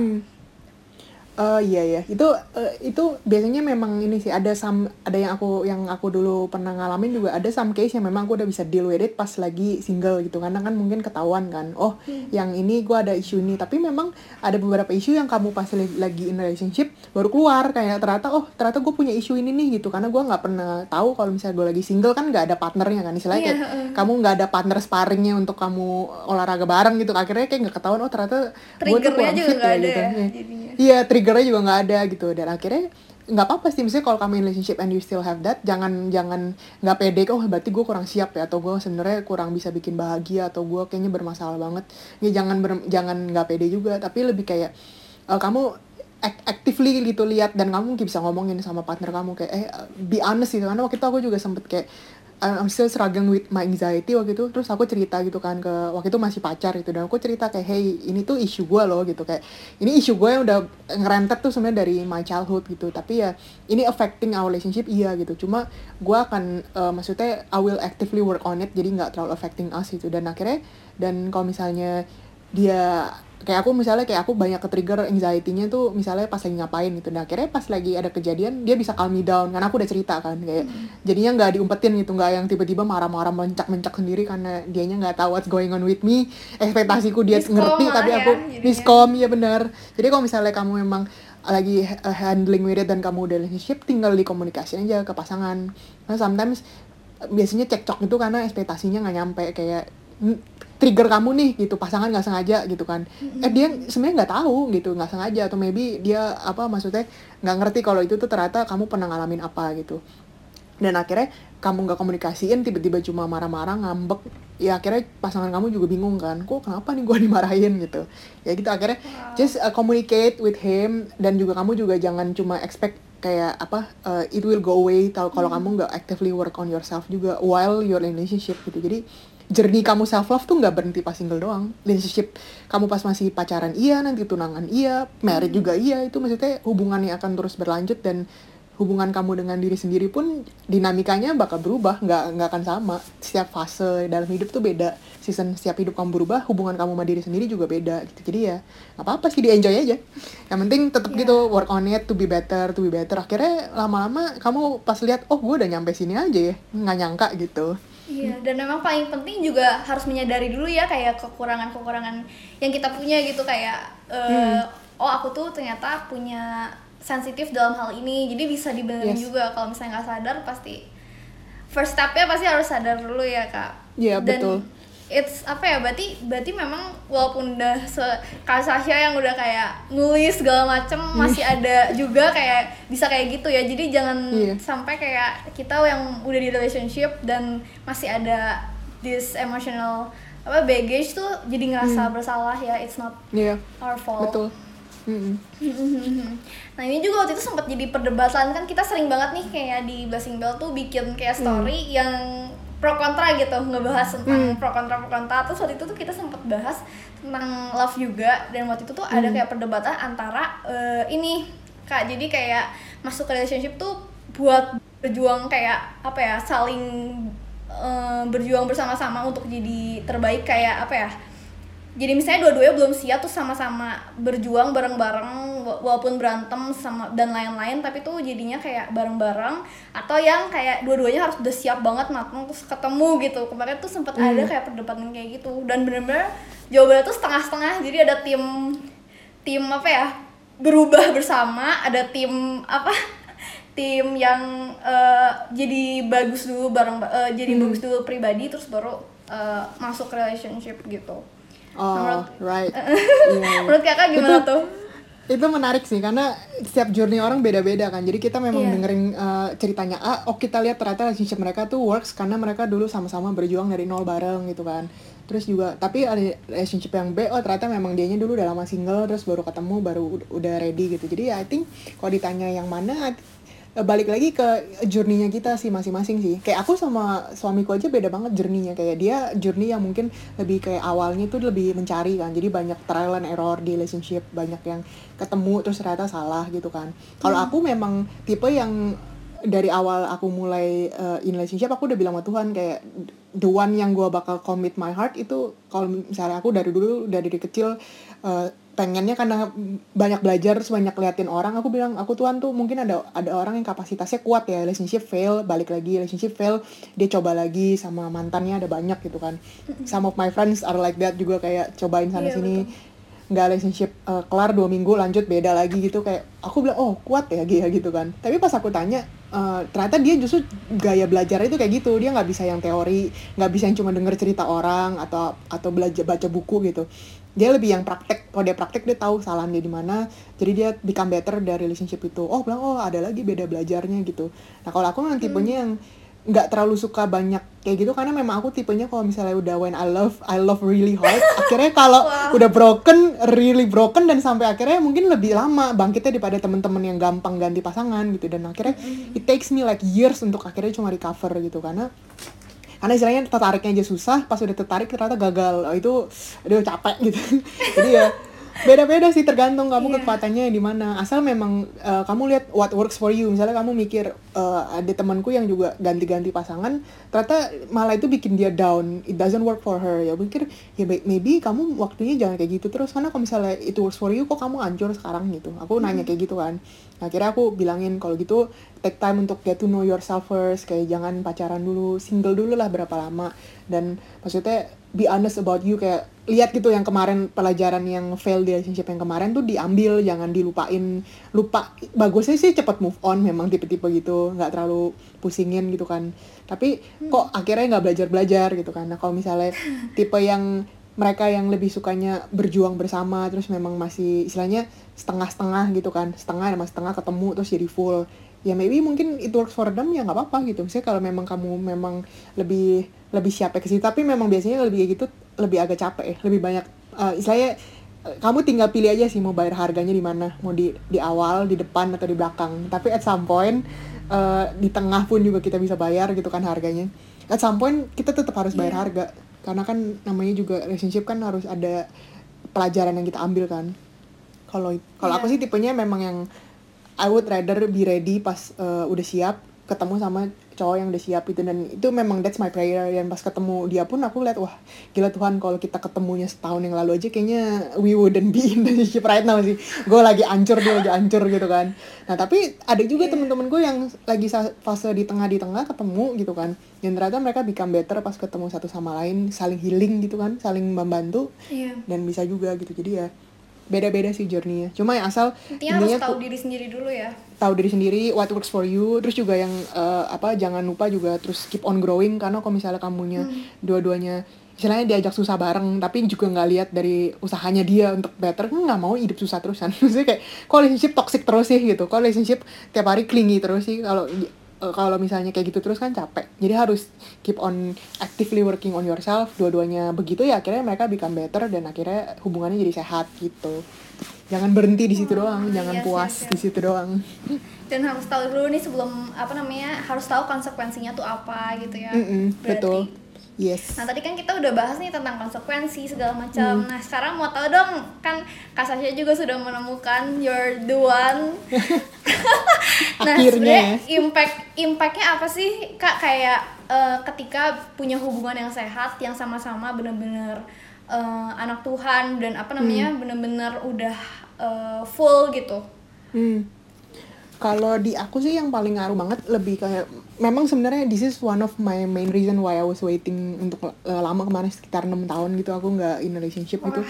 Hmm. Eh, iya ya itu eh, itu biasanya memang ini sih ada some ada yang aku yang aku dulu pernah ngalamin juga ada some case yang memang aku udah bisa deal with it pas lagi single gitu karena kan mungkin ketahuan kan oh yang ini gua ada isu ini tapi memang ada beberapa isu yang kamu pas lagi in relationship baru keluar kayak ternyata oh ternyata gue punya isu ini nih gitu karena gua nggak pernah tahu kalau misalnya gue lagi single kan nggak ada partnernya kan istilahnya Iya, kayak heeh. kamu nggak ada partner sparringnya untuk kamu olahraga bareng gitu akhirnya kayak nggak ketahuan oh ternyata gua tuh kurang fit ada gitu. ya, Iya. jadinya. Iya, triggernya juga nggak ada gitu. Dan akhirnya nggak apa-apa sih. Misalnya kalau kamu in relationship and you still have that jangan jangan nggak pede oh berarti gue kurang siap ya atau gue sebenarnya kurang bisa bikin bahagia atau gue kayaknya bermasalah banget. Ya jangan ber- jangan nggak pede juga. Tapi lebih kayak eh, kamu ac- actively gitu lihat dan kamu mungkin bisa ngomongin sama partner kamu kayak eh be honest gitu. Karena waktu itu aku juga sempet kayak uh, I'm still struggling with my anxiety waktu itu. Terus aku cerita gitu kan ke waktu itu masih pacar gitu. Dan aku cerita kayak hey ini tuh isu gue loh gitu. Kayak ini isu gue yang udah ngerentet tuh sebenarnya dari my childhood gitu. Tapi ya ini affecting our relationship iya gitu. Cuma gue akan uh, maksudnya I will actively work on it. Jadi nggak terlalu affecting us gitu. Dan akhirnya dan kalau misalnya dia kayak aku misalnya kayak aku banyak ke trigger anxiety-nya tuh misalnya pas lagi ngapain gitu. Nah akhirnya pas lagi ada kejadian dia bisa calm me down. Karena aku udah cerita kan kayak jadinya nggak diumpetin gitu nggak yang tiba-tiba marah-marah mencak-mencak sendiri karena dianya nggak tahu what's going on with me. Ekspektasiku dia Miskom ngerti tapi ya, aku jadinya. miskom ya benar. Jadi kalau misalnya kamu memang lagi handling with it dan kamu udah relationship tinggal dikomunikasiin aja ke pasangan. Karena sometimes biasanya cekcok itu karena ekspektasinya nggak nyampe kayak "Hmm, trigger kamu nih gitu. Pasangan nggak sengaja gitu kan. Eh dia sebenarnya nggak tahu gitu. Nggak sengaja. Atau maybe dia apa maksudnya nggak ngerti kalau itu tuh ternyata kamu pernah ngalamin apa gitu. Dan akhirnya kamu nggak komunikasiin tiba-tiba cuma marah-marah ngambek. Ya akhirnya pasangan kamu juga bingung kan. Kok kenapa nih gue *laughs* dimarahin gitu. Ya gitu. Akhirnya just uh, communicate with him. Dan juga kamu juga jangan cuma expect kayak apa uh, it will go away. Kalau kamu nggak actively work on yourself juga while you're in relationship gitu. Jadi journey kamu self love tuh nggak berhenti pas single doang. Relationship kamu pas masih pacaran iya nanti tunangan iya married juga iya. Itu maksudnya hubungannya akan terus berlanjut dan hubungan kamu dengan diri sendiri pun dinamikanya bakal berubah. Nggak nggak akan sama. Setiap fase dalam hidup tuh beda. Season setiap hidup kamu berubah hubungan kamu sama diri sendiri juga beda gitu. Jadi ya nggak apa-apa sih di enjoy aja. Yang penting tetap Iya. gitu work on it to be better to be better. Akhirnya lama-lama kamu pas lihat oh gue udah nyampe sini aja ya nggak nyangka gitu Iya, dan memang paling penting juga harus menyadari dulu ya kayak kekurangan-kekurangan yang kita punya gitu kayak eh, oh aku tuh ternyata punya sensitif dalam hal ini. Jadi bisa dibenerin Yes. juga kalau misalnya nggak sadar pasti first stepnya pasti harus sadar dulu ya kak. Iya, Dan betul. It's apa ya berarti berarti memang walaupun udah se Sasha yang udah kayak nulis segala macem masih ada juga kayak bisa kayak gitu ya. Jadi jangan Iya. sampai kayak kita yang udah di relationship dan masih ada this emotional apa baggage tuh jadi ngerasa bersalah ya. It's not iya. our fault. Betul. Mm-mm. *laughs* nah ini juga waktu itu sempat jadi perdebatan. Kan kita sering banget nih kayak di Blessing Bell tuh bikin kayak story yang pro kontra gitu ngebahas tentang pro kontra pro kontra. Terus waktu itu tuh kita sempat bahas tentang love juga. Dan waktu itu tuh ada kayak perdebatan antara eh, ini kak. Jadi kayak masuk ke relationship tuh buat berjuang kayak apa ya saling eh, berjuang bersama-sama untuk jadi terbaik kayak apa ya jadi misalnya dua-duanya belum siap tuh sama-sama berjuang bareng-bareng wa- walaupun berantem sama dan lain-lain tapi tuh jadinya kayak bareng-bareng atau yang kayak dua-duanya harus udah siap banget matang terus ketemu gitu. Kemarin tuh sempat ada kayak perdebatan kayak gitu dan bener-bener jawabannya tuh setengah-setengah. Jadi ada tim tim apa ya berubah bersama ada tim apa *laughs* tim yang eh, jadi bagus dulu bareng eh, jadi bagus dulu pribadi terus baru eh, masuk relationship gitu oh Menurut- right. *laughs* Iya, iya. menurut kakak gimana Itu- tuh? itu menarik sih karena setiap journey orang beda-beda kan. Jadi kita memang Iya. dengerin uh, ceritanya A oh kita lihat ternyata relationship mereka tuh works karena mereka dulu sama-sama berjuang dari nol bareng gitu kan. Terus juga tapi ada relationship yang B oh ternyata memang dianya dulu udah lama single terus baru ketemu baru ud- udah ready gitu. Jadi ya I think kalau ditanya yang mana balik lagi ke journey-nya kita sih masing-masing sih. Kayak aku sama suamiku aja beda banget journey-nya. Kayak dia journey yang mungkin lebih kayak awalnya tuh lebih mencari kan. Jadi banyak trial and error di relationship banyak yang ketemu terus ternyata salah gitu kan. Kalau aku memang tipe yang dari awal aku mulai uh, in relationship aku udah bilang sama Tuhan kayak the one yang gue bakal commit my heart itu kalau misalnya aku dari dulu dari kecil uh, pengennya karena banyak belajar terus banyak liatin orang aku bilang aku Tuhan tuh mungkin ada ada orang yang kapasitasnya kuat ya relationship fail balik lagi relationship fail dia coba lagi sama mantannya ada banyak gitu kan. Some of my friends are like that juga kayak cobain sana Iya, sini nggak relationship uh, kelar dua minggu lanjut beda lagi gitu kayak aku bilang oh kuat ya dia gitu kan. Tapi pas aku tanya uh, ternyata dia justru gaya belajar itu kayak gitu. Dia nggak bisa yang teori nggak bisa yang cuma denger cerita orang atau atau belajar baca buku gitu. Dia lebih yang praktek kalau dia praktek dia tahu kesalahan dia di mana. Jadi dia become better dari relationship itu. Oh bilang oh ada lagi beda belajarnya gitu. Nah kalau aku memang tipenya yang nggak terlalu suka banyak kayak gitu karena memang aku tipenya kalau misalnya udah when I love I love really hard *laughs* akhirnya kalau Wah. udah broken really broken dan sampai akhirnya mungkin lebih lama bangkitnya daripada teman-teman yang gampang ganti pasangan gitu. Dan akhirnya it takes me like years untuk akhirnya cuma recover gitu. Karena karena istilahnya tertariknya aja susah pas udah tertarik ternyata gagal. Oh, itu aduh capek gitu. *laughs* Jadi ya beda-beda sih tergantung kamu Iya. kekuatannya di mana. Asal memang uh, kamu lihat what works for you. Misalnya kamu mikir uh, ada temanku yang juga ganti-ganti pasangan ternyata malah itu bikin dia down. It doesn't work for her. Ya pikir ya may- maybe kamu waktunya jangan kayak gitu terus. Karena kalau misalnya itu works for you kok kamu hancur sekarang gitu? Aku nanya kayak gitu kan. Nah, akhirnya aku bilangin kalau gitu take time untuk get to know yourself first. Kayak jangan pacaran dulu single dulu lah berapa lama. Dan maksudnya be honest about you. Kayak lihat gitu yang kemarin pelajaran yang fail di relationship yang kemarin tuh diambil jangan dilupain. Lupa bagusnya sih cepet move on memang tipe-tipe gitu nggak terlalu pusingin gitu kan. Tapi kok akhirnya nggak belajar belajar gitu kan. Nah kalau misalnya *laughs* tipe yang mereka yang lebih sukanya berjuang bersama terus memang masih istilahnya setengah-setengah gitu kan. Setengah sama setengah ketemu terus jadi full. Ya maybe mungkin it works for them ya nggak apa-apa gitu. Misalnya kalau memang kamu memang lebih lebih siap ya ke situ. Tapi memang biasanya lebih kayak gitu lebih agak capek ya. Lebih banyak eh, istilahnya eh, kamu tinggal pilih aja sih mau bayar harganya di mana. Mau di di awal di depan atau di belakang. Tapi at some point eh, di tengah pun juga kita bisa bayar gitu kan harganya. At some point kita tetap harus bayar Iya. harga. Karena kan namanya juga relationship kan harus ada pelajaran yang kita ambil kan. Kalau kalau aku Iya. sih tipenya memang yang I would rather be ready pas uh, udah siap ketemu sama cowok yang udah siap itu dan itu memang that's my prayer. Dan pas ketemu dia pun aku lihat wah gila Tuhan kalau kita ketemunya setahun yang lalu aja kayaknya we wouldn't be in the relationship right now sih. Gue lagi ancur dia lagi ancur gitu kan. Nah tapi ada juga temen-temen gue yang lagi fase di tengah di tengah ketemu gitu kan. Dan ternyata mereka become better pas ketemu satu sama lain saling healing gitu kan saling membantu. Iya. dan bisa juga gitu. Jadi ya beda-beda sih journey-nya. Cuma ya asal Intinya harus tahu diri sendiri dulu ya. tahu diri sendiri what works for you terus juga yang eh, apa jangan lupa juga terus keep on growing karena kalau misalnya kamunya dua-duanya istilahnya diajak susah bareng tapi juga nggak lihat dari usahanya dia untuk better kan nggak mau hidup susah terusan. *laughs* Maksudnya kayak kalau relationship toxic terus sih gitu? Kalau relationship tiap hari clingy terus sih? Kalau eh, kalau misalnya kayak gitu terus kan capek jadi harus keep on actively working on yourself dua-duanya begitu ya akhirnya mereka become better dan akhirnya hubungannya jadi sehat gitu jangan berhenti di situ doang jangan yes, puas yes, yes. di situ doang *laughs* Dan harus tahu dulu nih sebelum apa namanya harus tahu konsekuensinya tuh apa gitu ya. Mm-mm, Berarti. betul yes Nah tadi kan kita udah bahas nih tentang konsekuensi segala macam. Hmm. Nah sekarang mau tahu dong kan Kak Sasha juga sudah menemukan your the one. *laughs* nah Akhirnya sebenarnya ya. impact impactnya apa sih kak kayak eh, ketika punya hubungan yang sehat yang sama-sama bener-bener eh, anak Tuhan dan apa namanya Hmm. bener-bener udah eh, full gitu. Hmm. Kalau di aku sih yang paling ngaruh banget lebih kayak memang sebenarnya this is one of my main reason why I was waiting untuk uh, lama kemarin sekitar enam tahun gitu. Aku nggak in relationship gitu.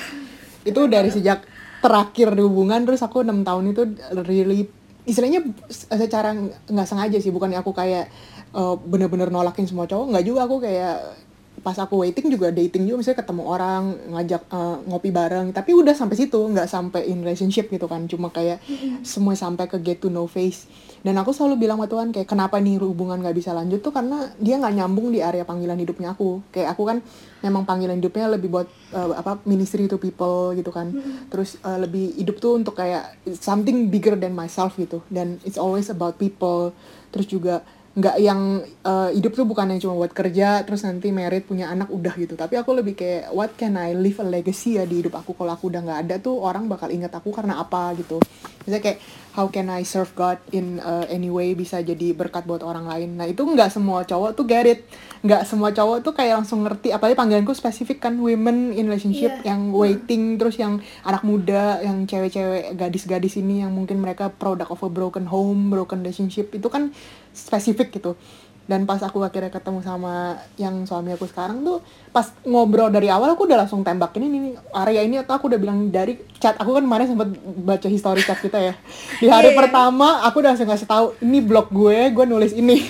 Itu dari sejak terakhir di hubungan terus aku enam tahun itu really istilahnya secara nggak sengaja sih. Bukan aku kayak uh, bener-bener nolakin semua cowok. Nggak juga aku kayak pas aku waiting juga dating juga misalnya ketemu orang ngajak uh, ngopi bareng. Tapi udah sampai situ nggak sampai in relationship gitu kan. Cuma kayak semua sampai ke get to know face. Dan aku selalu bilang sama Tuhan kayak kenapa nih hubungan nggak bisa lanjut tuh? Karena dia nggak nyambung di area panggilan hidupnya aku. Kayak aku kan memang panggilan hidupnya lebih buat uh, apa ministry to people gitu kan. Terus uh, lebih hidup tuh untuk kayak something bigger than myself gitu. Dan it's always about people. Terus juga nggak yang uh, hidup tuh bukan yang cuma buat kerja terus nanti merit punya anak udah gitu. Tapi aku lebih kayak what can I leave a legacy ya di hidup aku? Kalau aku udah nggak ada tuh orang bakal ingat aku karena apa gitu. Misalnya kayak how can I serve God in uh, any way bisa jadi berkat buat orang lain. Nah itu nggak semua cowok tuh get it. Nggak semua cowok tuh kayak langsung ngerti. Apalagi panggilanku spesifik kan women in relationship Iya. yang waiting terus yang anak muda yang cewek-cewek gadis-gadis ini yang mungkin mereka product of a broken home broken relationship. Itu kan spesifik gitu dan pas aku akhirnya ketemu sama yang suami aku sekarang tuh pas ngobrol dari awal aku udah langsung tembakin ini nih area ini atau aku udah bilang dari chat aku kan kemarin sempat baca history chat kita ya. Di *laughs* hari Iya, iya. pertama aku udah langsung kasih tahu ini blog gue gue nulis ini. *laughs*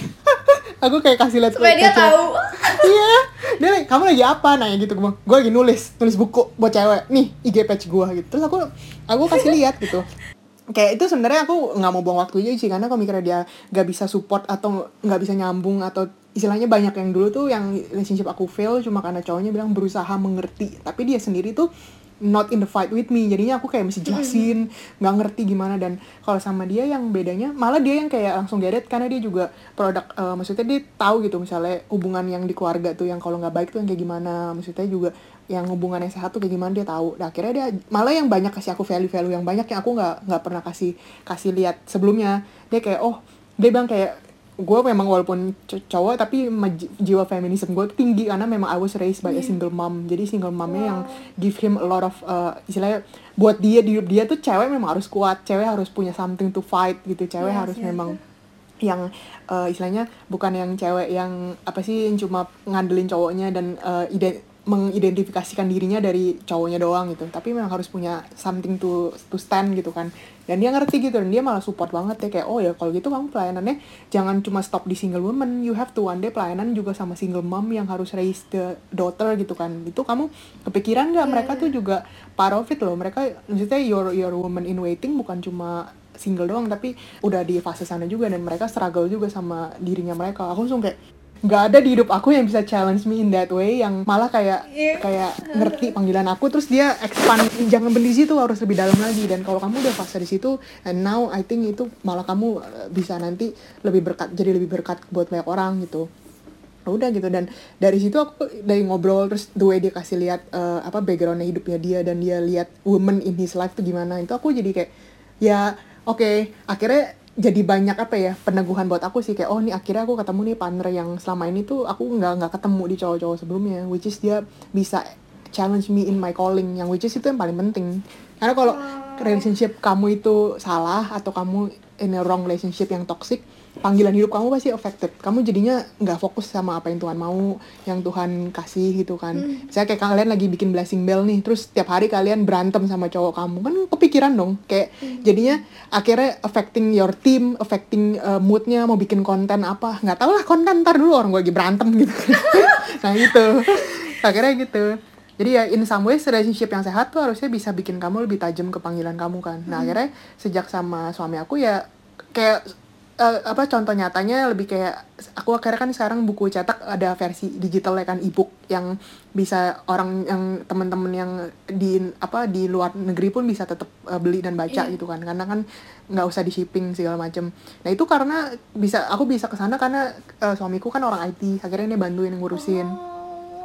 Aku kayak kasih lihat supaya dia tahu. *laughs* Iya. Dia like, kamu lagi apa? Nanya gitu gue gue lagi nulis nulis buku buat cewek. Nih IG page gue gitu. Terus aku aku kasih lihat gitu kayak itu sebenarnya aku nggak mau buang waktu aja sih karena kalau mikirnya dia nggak bisa support atau nggak bisa nyambung atau istilahnya banyak yang dulu tuh yang relationship aku fail cuma karena cowoknya bilang berusaha mengerti. Tapi dia sendiri tuh not in the fight with me jadinya aku kayak mesti jelasin nggak ngerti gimana dan kalau sama dia yang bedanya malah dia yang kayak langsung geret karena dia juga produk eh, maksudnya dia tahu gitu misalnya hubungan yang di keluarga tuh yang kalau nggak baik tuh yang kayak gimana maksudnya juga yang hubungan yang sehat tuh kayak gimana dia tahu. Nah, akhirnya dia malah yang banyak kasih aku value-value yang banyak yang aku nggak nggak pernah kasih kasih lihat sebelumnya. Dia kayak oh dia bilang kayak gue memang walaupun cowok tapi jiwa feminisme gue tinggi karena memang I was raised by a single mom. Jadi single momnya yang give him a lot of uh, istilahnya buat dia di hidup dia tuh cewek memang harus kuat, cewek harus punya something to fight gitu, cewek Yes, harus yes, memang yang uh, istilahnya bukan yang cewek yang apa sih yang cuma ngandelin cowoknya dan uh, ide- mengidentifikasikan dirinya dari cowoknya doang gitu. Tapi memang harus punya something to to stand gitu kan. Dan dia ngerti gitu dan dia malah support banget ya kayak oh ya kalau gitu kamu pelayanannya jangan cuma stop di single woman. You have to one day pelayanan juga sama single mom yang harus raise the daughter gitu kan. Itu kamu kepikiran nggak? Mereka tuh juga part of it loh. Mereka maksudnya your your woman in waiting bukan cuma single doang tapi udah di fase sana juga dan mereka struggle juga sama dirinya mereka. Aku langsung kayak nggak ada di hidup aku yang bisa challenge me in that way yang malah kayak Iya. kayak ngerti panggilan aku terus dia expand. Jangan beli situ harus lebih dalam lagi. Dan kalau kamu udah fase di situ and now I think itu malah kamu uh, bisa nanti lebih berkat jadi lebih berkat buat banyak orang gitu. Udah gitu. Dan dari situ aku dari ngobrol terus the way dia kasih lihat eh, apa backgroundnya hidupnya dia dan dia lihat woman in his life tuh gimana itu aku jadi kayak ya oke akhirnya jadi banyak apa ya peneguhan buat aku sih. Kayak oh nih akhirnya aku ketemu nih partner yang selama ini tuh aku nggak nggak ketemu di cowok-cowok sebelumnya. Which is dia bisa challenge me in my calling yang which is itu yang paling penting. Karena kalau relationship kamu itu salah atau kamu in a wrong relationship yang toxic panggilan hidup kamu pasti affected. Kamu jadinya nggak fokus sama apa yang Tuhan mau yang Tuhan kasih gitu kan. Saya kayak kalian lagi bikin blessing bell nih terus tiap hari kalian berantem sama cowok kamu kan kepikiran dong. Kayak jadinya akhirnya affecting your team affecting uh, moodnya mau bikin konten apa. Nggak tahu lah konten ntar dulu orang gue lagi berantem gitu. *laughs* Nah gitu. Akhirnya gitu. Jadi ya in some ways relationship yang sehat tuh harusnya bisa bikin kamu lebih tajam ke panggilan kamu kan. Nah akhirnya sejak sama suami aku ya kayak eh, apa contoh nyatanya lebih kayak aku akhirnya kan sekarang buku cetak ada versi digital ya kan ebook yang bisa orang yang teman-teman yang di apa di luar negeri pun bisa tetap eh, beli dan baca Iya. gitu kan. Karena kan nggak usah di shipping segala macem. Nah itu karena bisa aku bisa ke sana karena eh, suamiku kan orang IT akhirnya dia bantuin ngurusin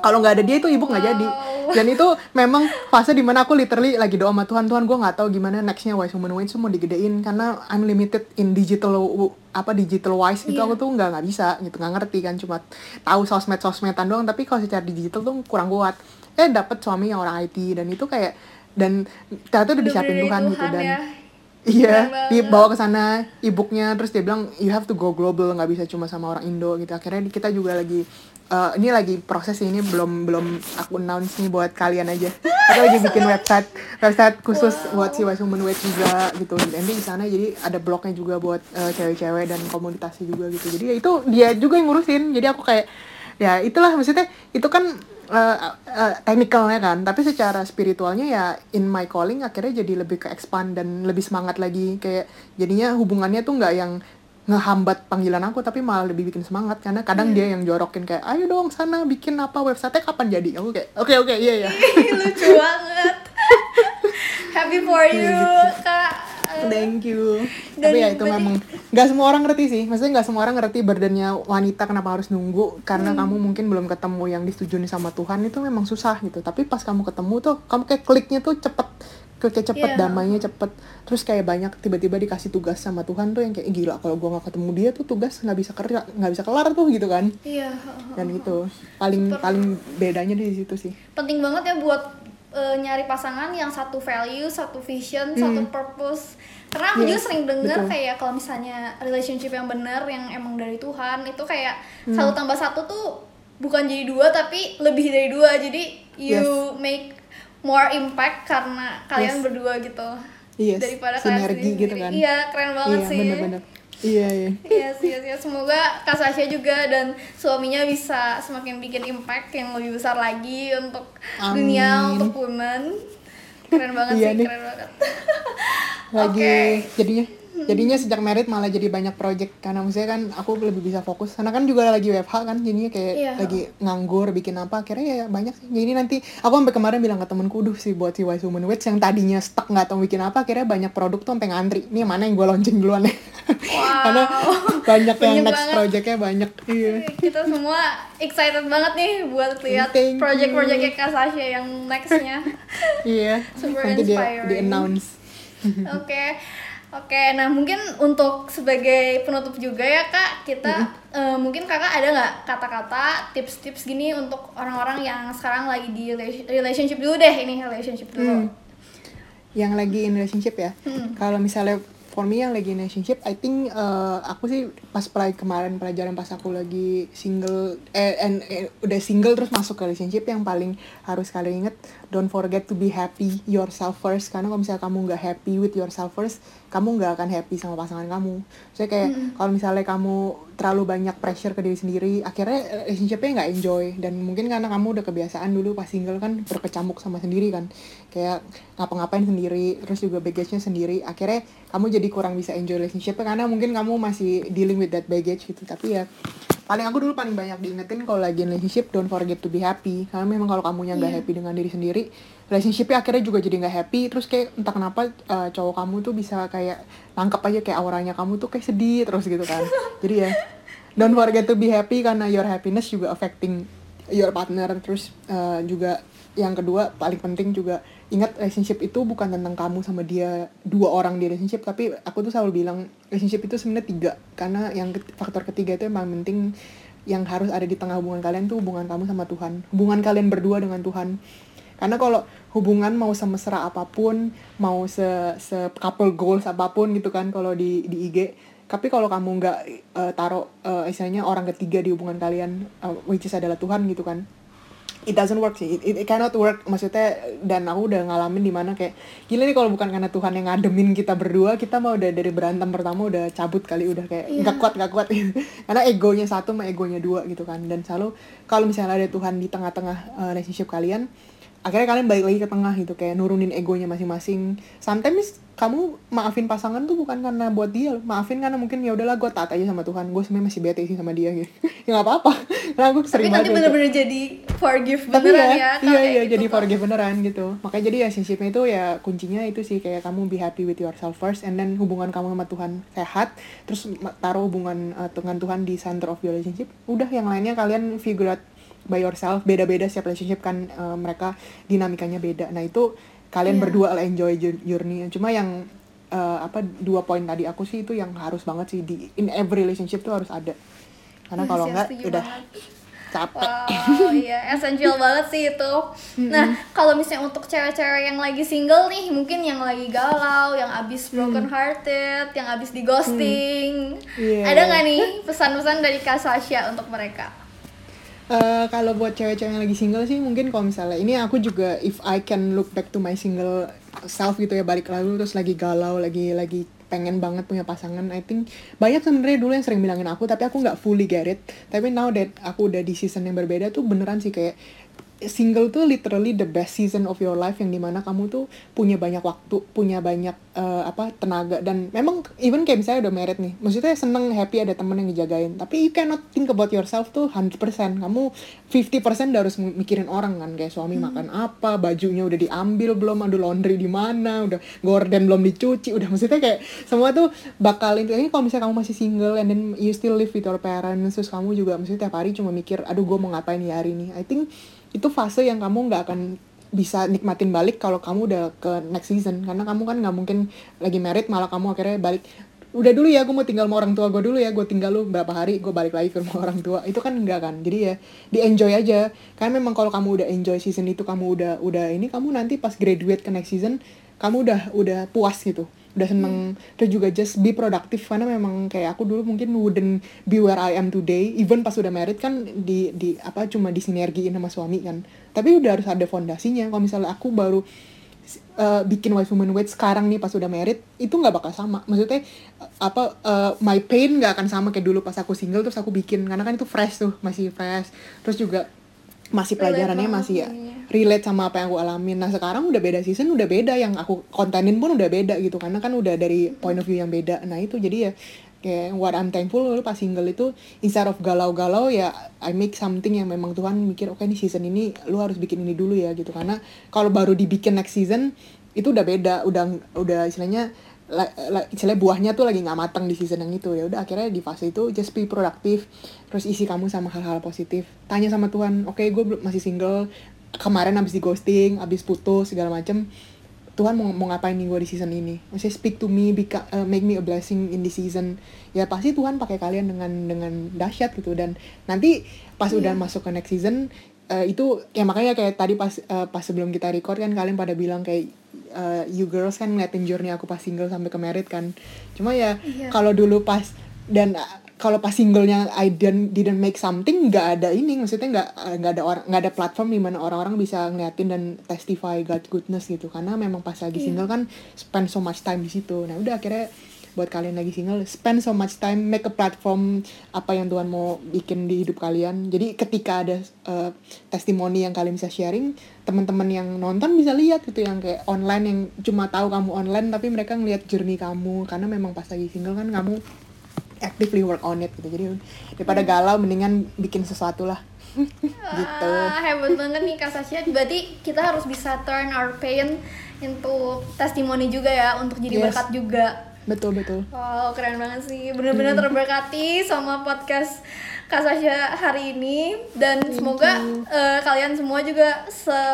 kalau nggak ada dia itu ibu nggak jadi dan itu memang fase di mana aku literally lagi doa sama Tuhan Tuhan gue nggak tahu gimana nextnya wise woman wins mau digedein karena I'm limited in digital apa digital wise itu Iya. aku tuh nggak nggak bisa gitu nggak ngerti kan cuma tahu sosmed sosmedan doang tapi kalau secara digital tuh kurang kuat eh dapet suami yang orang IT dan itu kayak dan ternyata udah disiapin Bener-bener Tuhan, gitu dan ya. Iya, dibawa ke sana e-booknya terus dia bilang you have to go global nggak bisa cuma sama orang Indo gitu. Akhirnya kita juga lagi eh, ini lagi proses ini belum belum aku announce nih buat kalian aja. Kita lagi bikin website website khusus buat si Wise Woman juga gitu. Nanti di sana jadi ada blognya juga buat eh, cewek-cewek dan komunitasnya juga gitu. Jadi ya itu dia juga yang ngurusin. Jadi aku kayak ya itulah maksudnya itu kan uh, uh, teknikalnya kan tapi secara spiritualnya ya in my calling akhirnya jadi lebih ke expand dan lebih semangat lagi kayak jadinya hubungannya tuh nggak yang ngehambat panggilan aku tapi malah lebih bikin semangat karena kadang Iya. dia yang jorokin kayak ayo dong sana bikin apa website kapan jadi aku kayak oke oke iya iya Ih, lucu banget *laughs* happy for you kak Thank you. Dan Tapi ya itu memang nggak semua orang ngerti sih. Maksudnya nggak semua orang ngerti burdennya wanita kenapa harus nunggu karena Hmm. kamu mungkin belum ketemu yang disetujui sama Tuhan itu memang susah gitu. Tapi pas kamu ketemu tuh kamu kayak kliknya tuh cepet kliknya cepet, Iya. damainya cepet. Terus kayak banyak tiba-tiba dikasih tugas sama Tuhan tuh yang kayak "Ih, gila kalau gua nggak ketemu dia tuh tugas nggak bisa kerja nggak bisa kelar tuh gitu kan. iya Dan itu paling Super. paling bedanya di situ sih. penting banget ya buat eh, nyari pasangan yang satu value, satu vision, satu purpose. Karena aku Yes, juga sering denger betul. kayak kalau misalnya relationship yang benar yang emang dari Tuhan itu kayak satu tambah satu tuh bukan jadi dua tapi lebih dari dua. Jadi you make more impact karena kalian Yes. berdua gitu. Yes, Daripada sinergi kalian gitu sendiri. kan. Iya, keren banget iya sih. bener-bener. Iya iya. Iya sih, iya, semoga Kak Sasha juga dan suaminya bisa semakin bikin impact yang lebih besar lagi untuk dunia, Amin. untuk women. Keren banget Iya sih, nih. keren banget. lagi *laughs* Oke. jadinya jadinya sejak merit malah jadi banyak project karena maksudnya kan aku lebih bisa fokus karena kan juga lagi WFH kan jadinya kayak Iya. lagi nganggur bikin apa akhirnya ya banyak sih jadi nanti aku sampai kemarin bilang ke temenku duh sih buat si Wise Woman Wits yang tadinya stuck nggak tahu bikin apa akhirnya banyak produk tuh sampai ngantri ini yang mana yang gue launching duluan ya *laughs* karena banyak yang Banyak next banget. projectnya banyak iya Kita semua excited banget nih buat lihat project-projectnya Kak Sasha yang nextnya. *laughs* iya Super nanti dia inspiring. di announce Oke. Oke, nah mungkin untuk sebagai penutup juga ya kak, kita eh, mungkin kakak ada nggak kata-kata, tips-tips gini untuk orang-orang yang sekarang lagi di rela- relationship dulu deh, ini relationship dulu. Hmm. yang lagi in relationship ya. Hmm. Kalau misalnya for me yang lagi in relationship, I think uh, aku sih pas pelaj kemarin pelajaran pas aku lagi single eh, and, eh, udah single terus masuk ke relationship yang paling harus kalian inget don't forget to be happy yourself first karena kalau misalnya kamu nggak happy with yourself first kamu nggak akan happy sama pasangan kamu. Saya kayak kalau misalnya kamu terlalu banyak pressure ke diri sendiri, akhirnya relationshipnya nggak enjoy dan mungkin karena kamu udah kebiasaan dulu pas single kan berkecamuk sama sendiri kan, kayak ngapa-ngapain sendiri, terus juga baggage-nya sendiri, akhirnya kamu jadi kurang bisa enjoy relationship karena mungkin kamu masih dealing with that baggage gitu. Tapi ya paling aku dulu paling banyak diingetin kalau lagi in relationship don't forget to be happy karena memang kalau kamunya nggak Iya. happy dengan diri sendiri relationshipnya akhirnya juga jadi nggak happy. Terus kayak entah kenapa uh, cowok kamu tuh bisa kayak nangkep aja kayak auranya kamu tuh kayak sedih terus gitu kan. Jadi ya don't forget to be happy karena your happiness juga affecting your partner. Terus uh, juga yang kedua paling penting juga ingat relationship itu bukan tentang kamu sama dia dua orang di relationship. Tapi aku tuh selalu bilang relationship itu sebenarnya tiga. Karena yang faktor ketiga itu yang penting yang harus ada di tengah hubungan kalian tuh hubungan kamu sama Tuhan. Hubungan kalian berdua dengan Tuhan karena kalau hubungan mau semesra apa pun mau se, se couple goals apa pun gitu kan kalau di di IG tapi kalau kamu nggak eh, taruh eh, istilahnya orang ketiga di hubungan kalian eh, which is adalah Tuhan gitu kan it doesn't work sih. It, it, cannot work. Maksudnya dan aku udah ngalamin di mana kayak gila nih kalau bukan karena Tuhan yang ngademin kita berdua kita mah udah dari berantem pertama udah cabut kali udah kayak Iya. nggak kuat nggak kuat. *laughs* Karena egonya satu sama egonya dua gitu kan. Dan selalu kalau misalnya ada Tuhan di tengah-tengah uh, relationship kalian akhirnya kalian balik lagi ke tengah gitu kayak nurunin egonya masing-masing. Sometimes kamu maafin pasangan tuh bukan karena buat dia maafin karena mungkin ya udahlah gue taat aja sama Tuhan. Gue sebenarnya masih bete sih sama dia gitu. *laughs* Ya nggak apa-apa. *laughs* Karena aku Tapi sering nanti banget kayak- bener-bener jadi forgive tapi beneran ya, ya, Kak, iya iya gitu, jadi Kak. forgive beneran gitu. Makanya jadi ya relationshipnya itu ya kuncinya itu sih kayak kamu be happy with yourself first and then hubungan kamu sama Tuhan sehat. Terus taruh hubungan uh, dengan Tuhan di center of your relationship. Udah yang lainnya kalian figure out by yourself beda-beda setiap relationship kan uh, mereka dinamikanya beda nah itu kalian Iya. berdua lah enjoy jour- journey cuma yang uh, apa dua poin tadi aku sih itu yang harus banget sih di in every relationship tuh harus ada karena Iya kalau enggak udah banget. capek Wow, iya, essential banget sih itu. Nah, kalau misalnya untuk cewek-cewek yang lagi single nih, mungkin yang lagi galau, yang abis broken hearted, yang abis di ghosting, Iya. ada nggak nih pesan-pesan dari Kak Sasha untuk mereka? Eh, kalau buat cewek-cewek yang lagi single sih mungkin kalau misalnya ini aku juga if I can look back to my single self gitu ya balik lalu terus lagi galau lagi lagi pengen banget punya pasangan I think banyak sebenarnya dulu yang sering bilangin aku tapi aku nggak fully get it. Tapi now that aku udah di season yang berbeda tuh beneran sih kayak single tuh literally the best season of your life yang di mana kamu tuh punya banyak waktu, punya banyak uh, apa tenaga. Dan memang even kayak misalnya udah married nih, maksudnya seneng happy ada temen yang ngejagain, tapi you cannot think about yourself tuh 100%, kamu 50% udah harus mikirin orang kan, kayak suami hmm. makan apa, bajunya udah diambil belum, ada laundry di mana, udah gorden belum dicuci, udah. Maksudnya kayak semua tuh bakal ini kalau misalnya kamu masih single and then you still live with your parents, terus kamu juga maksudnya tiap hari cuma mikir, aduh gue mau ngapain di hari ini, I think itu fase yang kamu nggak akan bisa nikmatin balik kalau kamu udah ke next season. Karena kamu kan nggak mungkin lagi merit malah kamu akhirnya balik. Udah dulu ya gue mau tinggal sama orang tua gue dulu ya. Gue tinggal lu berapa hari gue balik lagi ke rumah orang tua. Itu kan enggak kan? Jadi ya di enjoy aja. Karena memang kalau kamu udah enjoy season itu kamu udah udah ini kamu nanti pas graduate ke next season kamu udah udah puas gitu udah seneng. Hmm. terus juga just be produktif karena memang kayak aku dulu mungkin wouldn't be where I am today. Even pas udah married kan di di apa cuma di sinergiin sama suami kan. Tapi udah harus ada fondasinya. Kalau misalnya aku baru uh, bikin wife woman weight sekarang nih pas udah married itu nggak bakal sama. Maksudnya apa uh, my pain nggak akan sama kayak dulu pas aku single terus aku bikin. Karena kan itu fresh tuh masih fresh. Terus juga masih pelajarannya masih ya relate sama apa yang aku alamin. Nah sekarang udah beda season, udah beda yang aku kontenin pun udah beda gitu karena kan udah dari point of view yang beda. Nah itu jadi ya kayak what I'm thankful lu pas single itu instead of galau-galau ya I make something yang memang Tuhan mikir oke okay, nih season ini lu harus bikin ini dulu ya gitu karena kalau baru dibikin next season itu udah beda udah udah istilahnya la, la, istilahnya buahnya tuh lagi nggak matang di season yang itu. Ya udah akhirnya di fase itu just be produktif terus isi kamu sama hal-hal positif. Tanya sama Tuhan oke okay, gue masih single. Kemarin abis di ghosting abis putus segala macem. Tuhan mau, mau ngapain nih gue di season ini? Maksudnya speak to me beca, uh, make me a blessing in the season. Ya pasti Tuhan pakai kalian dengan dengan dahsyat gitu. Dan nanti pas yeah. udah masuk ke next season uh, itu ya makanya kayak tadi pas uh, pas sebelum kita record kan kalian pada bilang kayak uh, you girls kan ngeliatin journey aku pas single sampai ke married kan cuma ya yeah. kalau dulu pas dan uh, kalau pas singlenya I didn't didn't make something nggak ada ini maksudnya nggak nggak ada orang nggak ada platform di mana orang-orang bisa ngeliatin dan testify God goodness gitu karena memang pas lagi yeah. single kan spend so much time di situ nah udah akhirnya buat kalian lagi single spend so much time make a platform apa yang Tuhan mau bikin di hidup kalian. Jadi ketika ada uh, testimoni yang kalian bisa sharing teman-teman yang nonton bisa lihat gitu yang kayak online yang cuma tahu kamu online tapi mereka ngelihat journey kamu. Karena memang pas lagi single kan kamu actively work on it gitu. Jadi daripada galau mendingan bikin sesuatu lah. *laughs* Gitu. Ah, hebat banget nih Kak Sasha berarti kita harus bisa turn our pain into testimoni juga ya untuk jadi yes. berkat juga betul betul. Wow keren banget sih. Bener-bener terberkati sama podcast Kak Sasha hari ini. Dan Thank semoga uh, kalian semua juga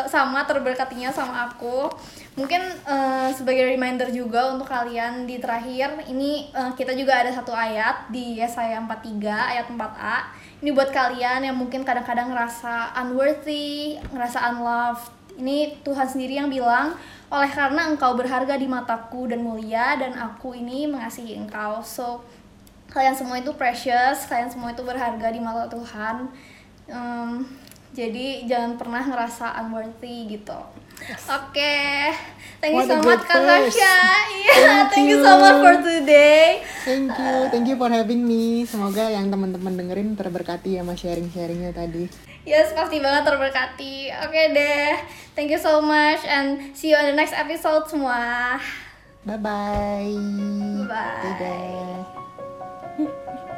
sama terberkatinya sama aku. Mungkin uh, sebagai reminder juga untuk kalian di terakhir ini uh, kita juga ada satu ayat di Yesaya 43 ayat 4a ini buat kalian yang mungkin kadang-kadang ngerasa unworthy ngerasa unloved. Ini Tuhan sendiri yang bilang oleh karena engkau berharga di mataku dan mulia dan aku ini mengasihi engkau. So kalian semua itu precious kalian semua itu berharga di mata Tuhan. Um, jadi jangan pernah ngerasa unworthy gitu. Yes. oke okay. thank you What so much Kak Tasya. *laughs* Iya thank, you. you. so much for today. Thank you. Thank you for having me. Semoga yang teman-teman dengerin terberkati sama sharing-sharingnya tadi Yes, pasti banget terberkati. Oke okay deh. Thank you so much and see you on the next episode semua. Bye bye. bye-bye. *laughs*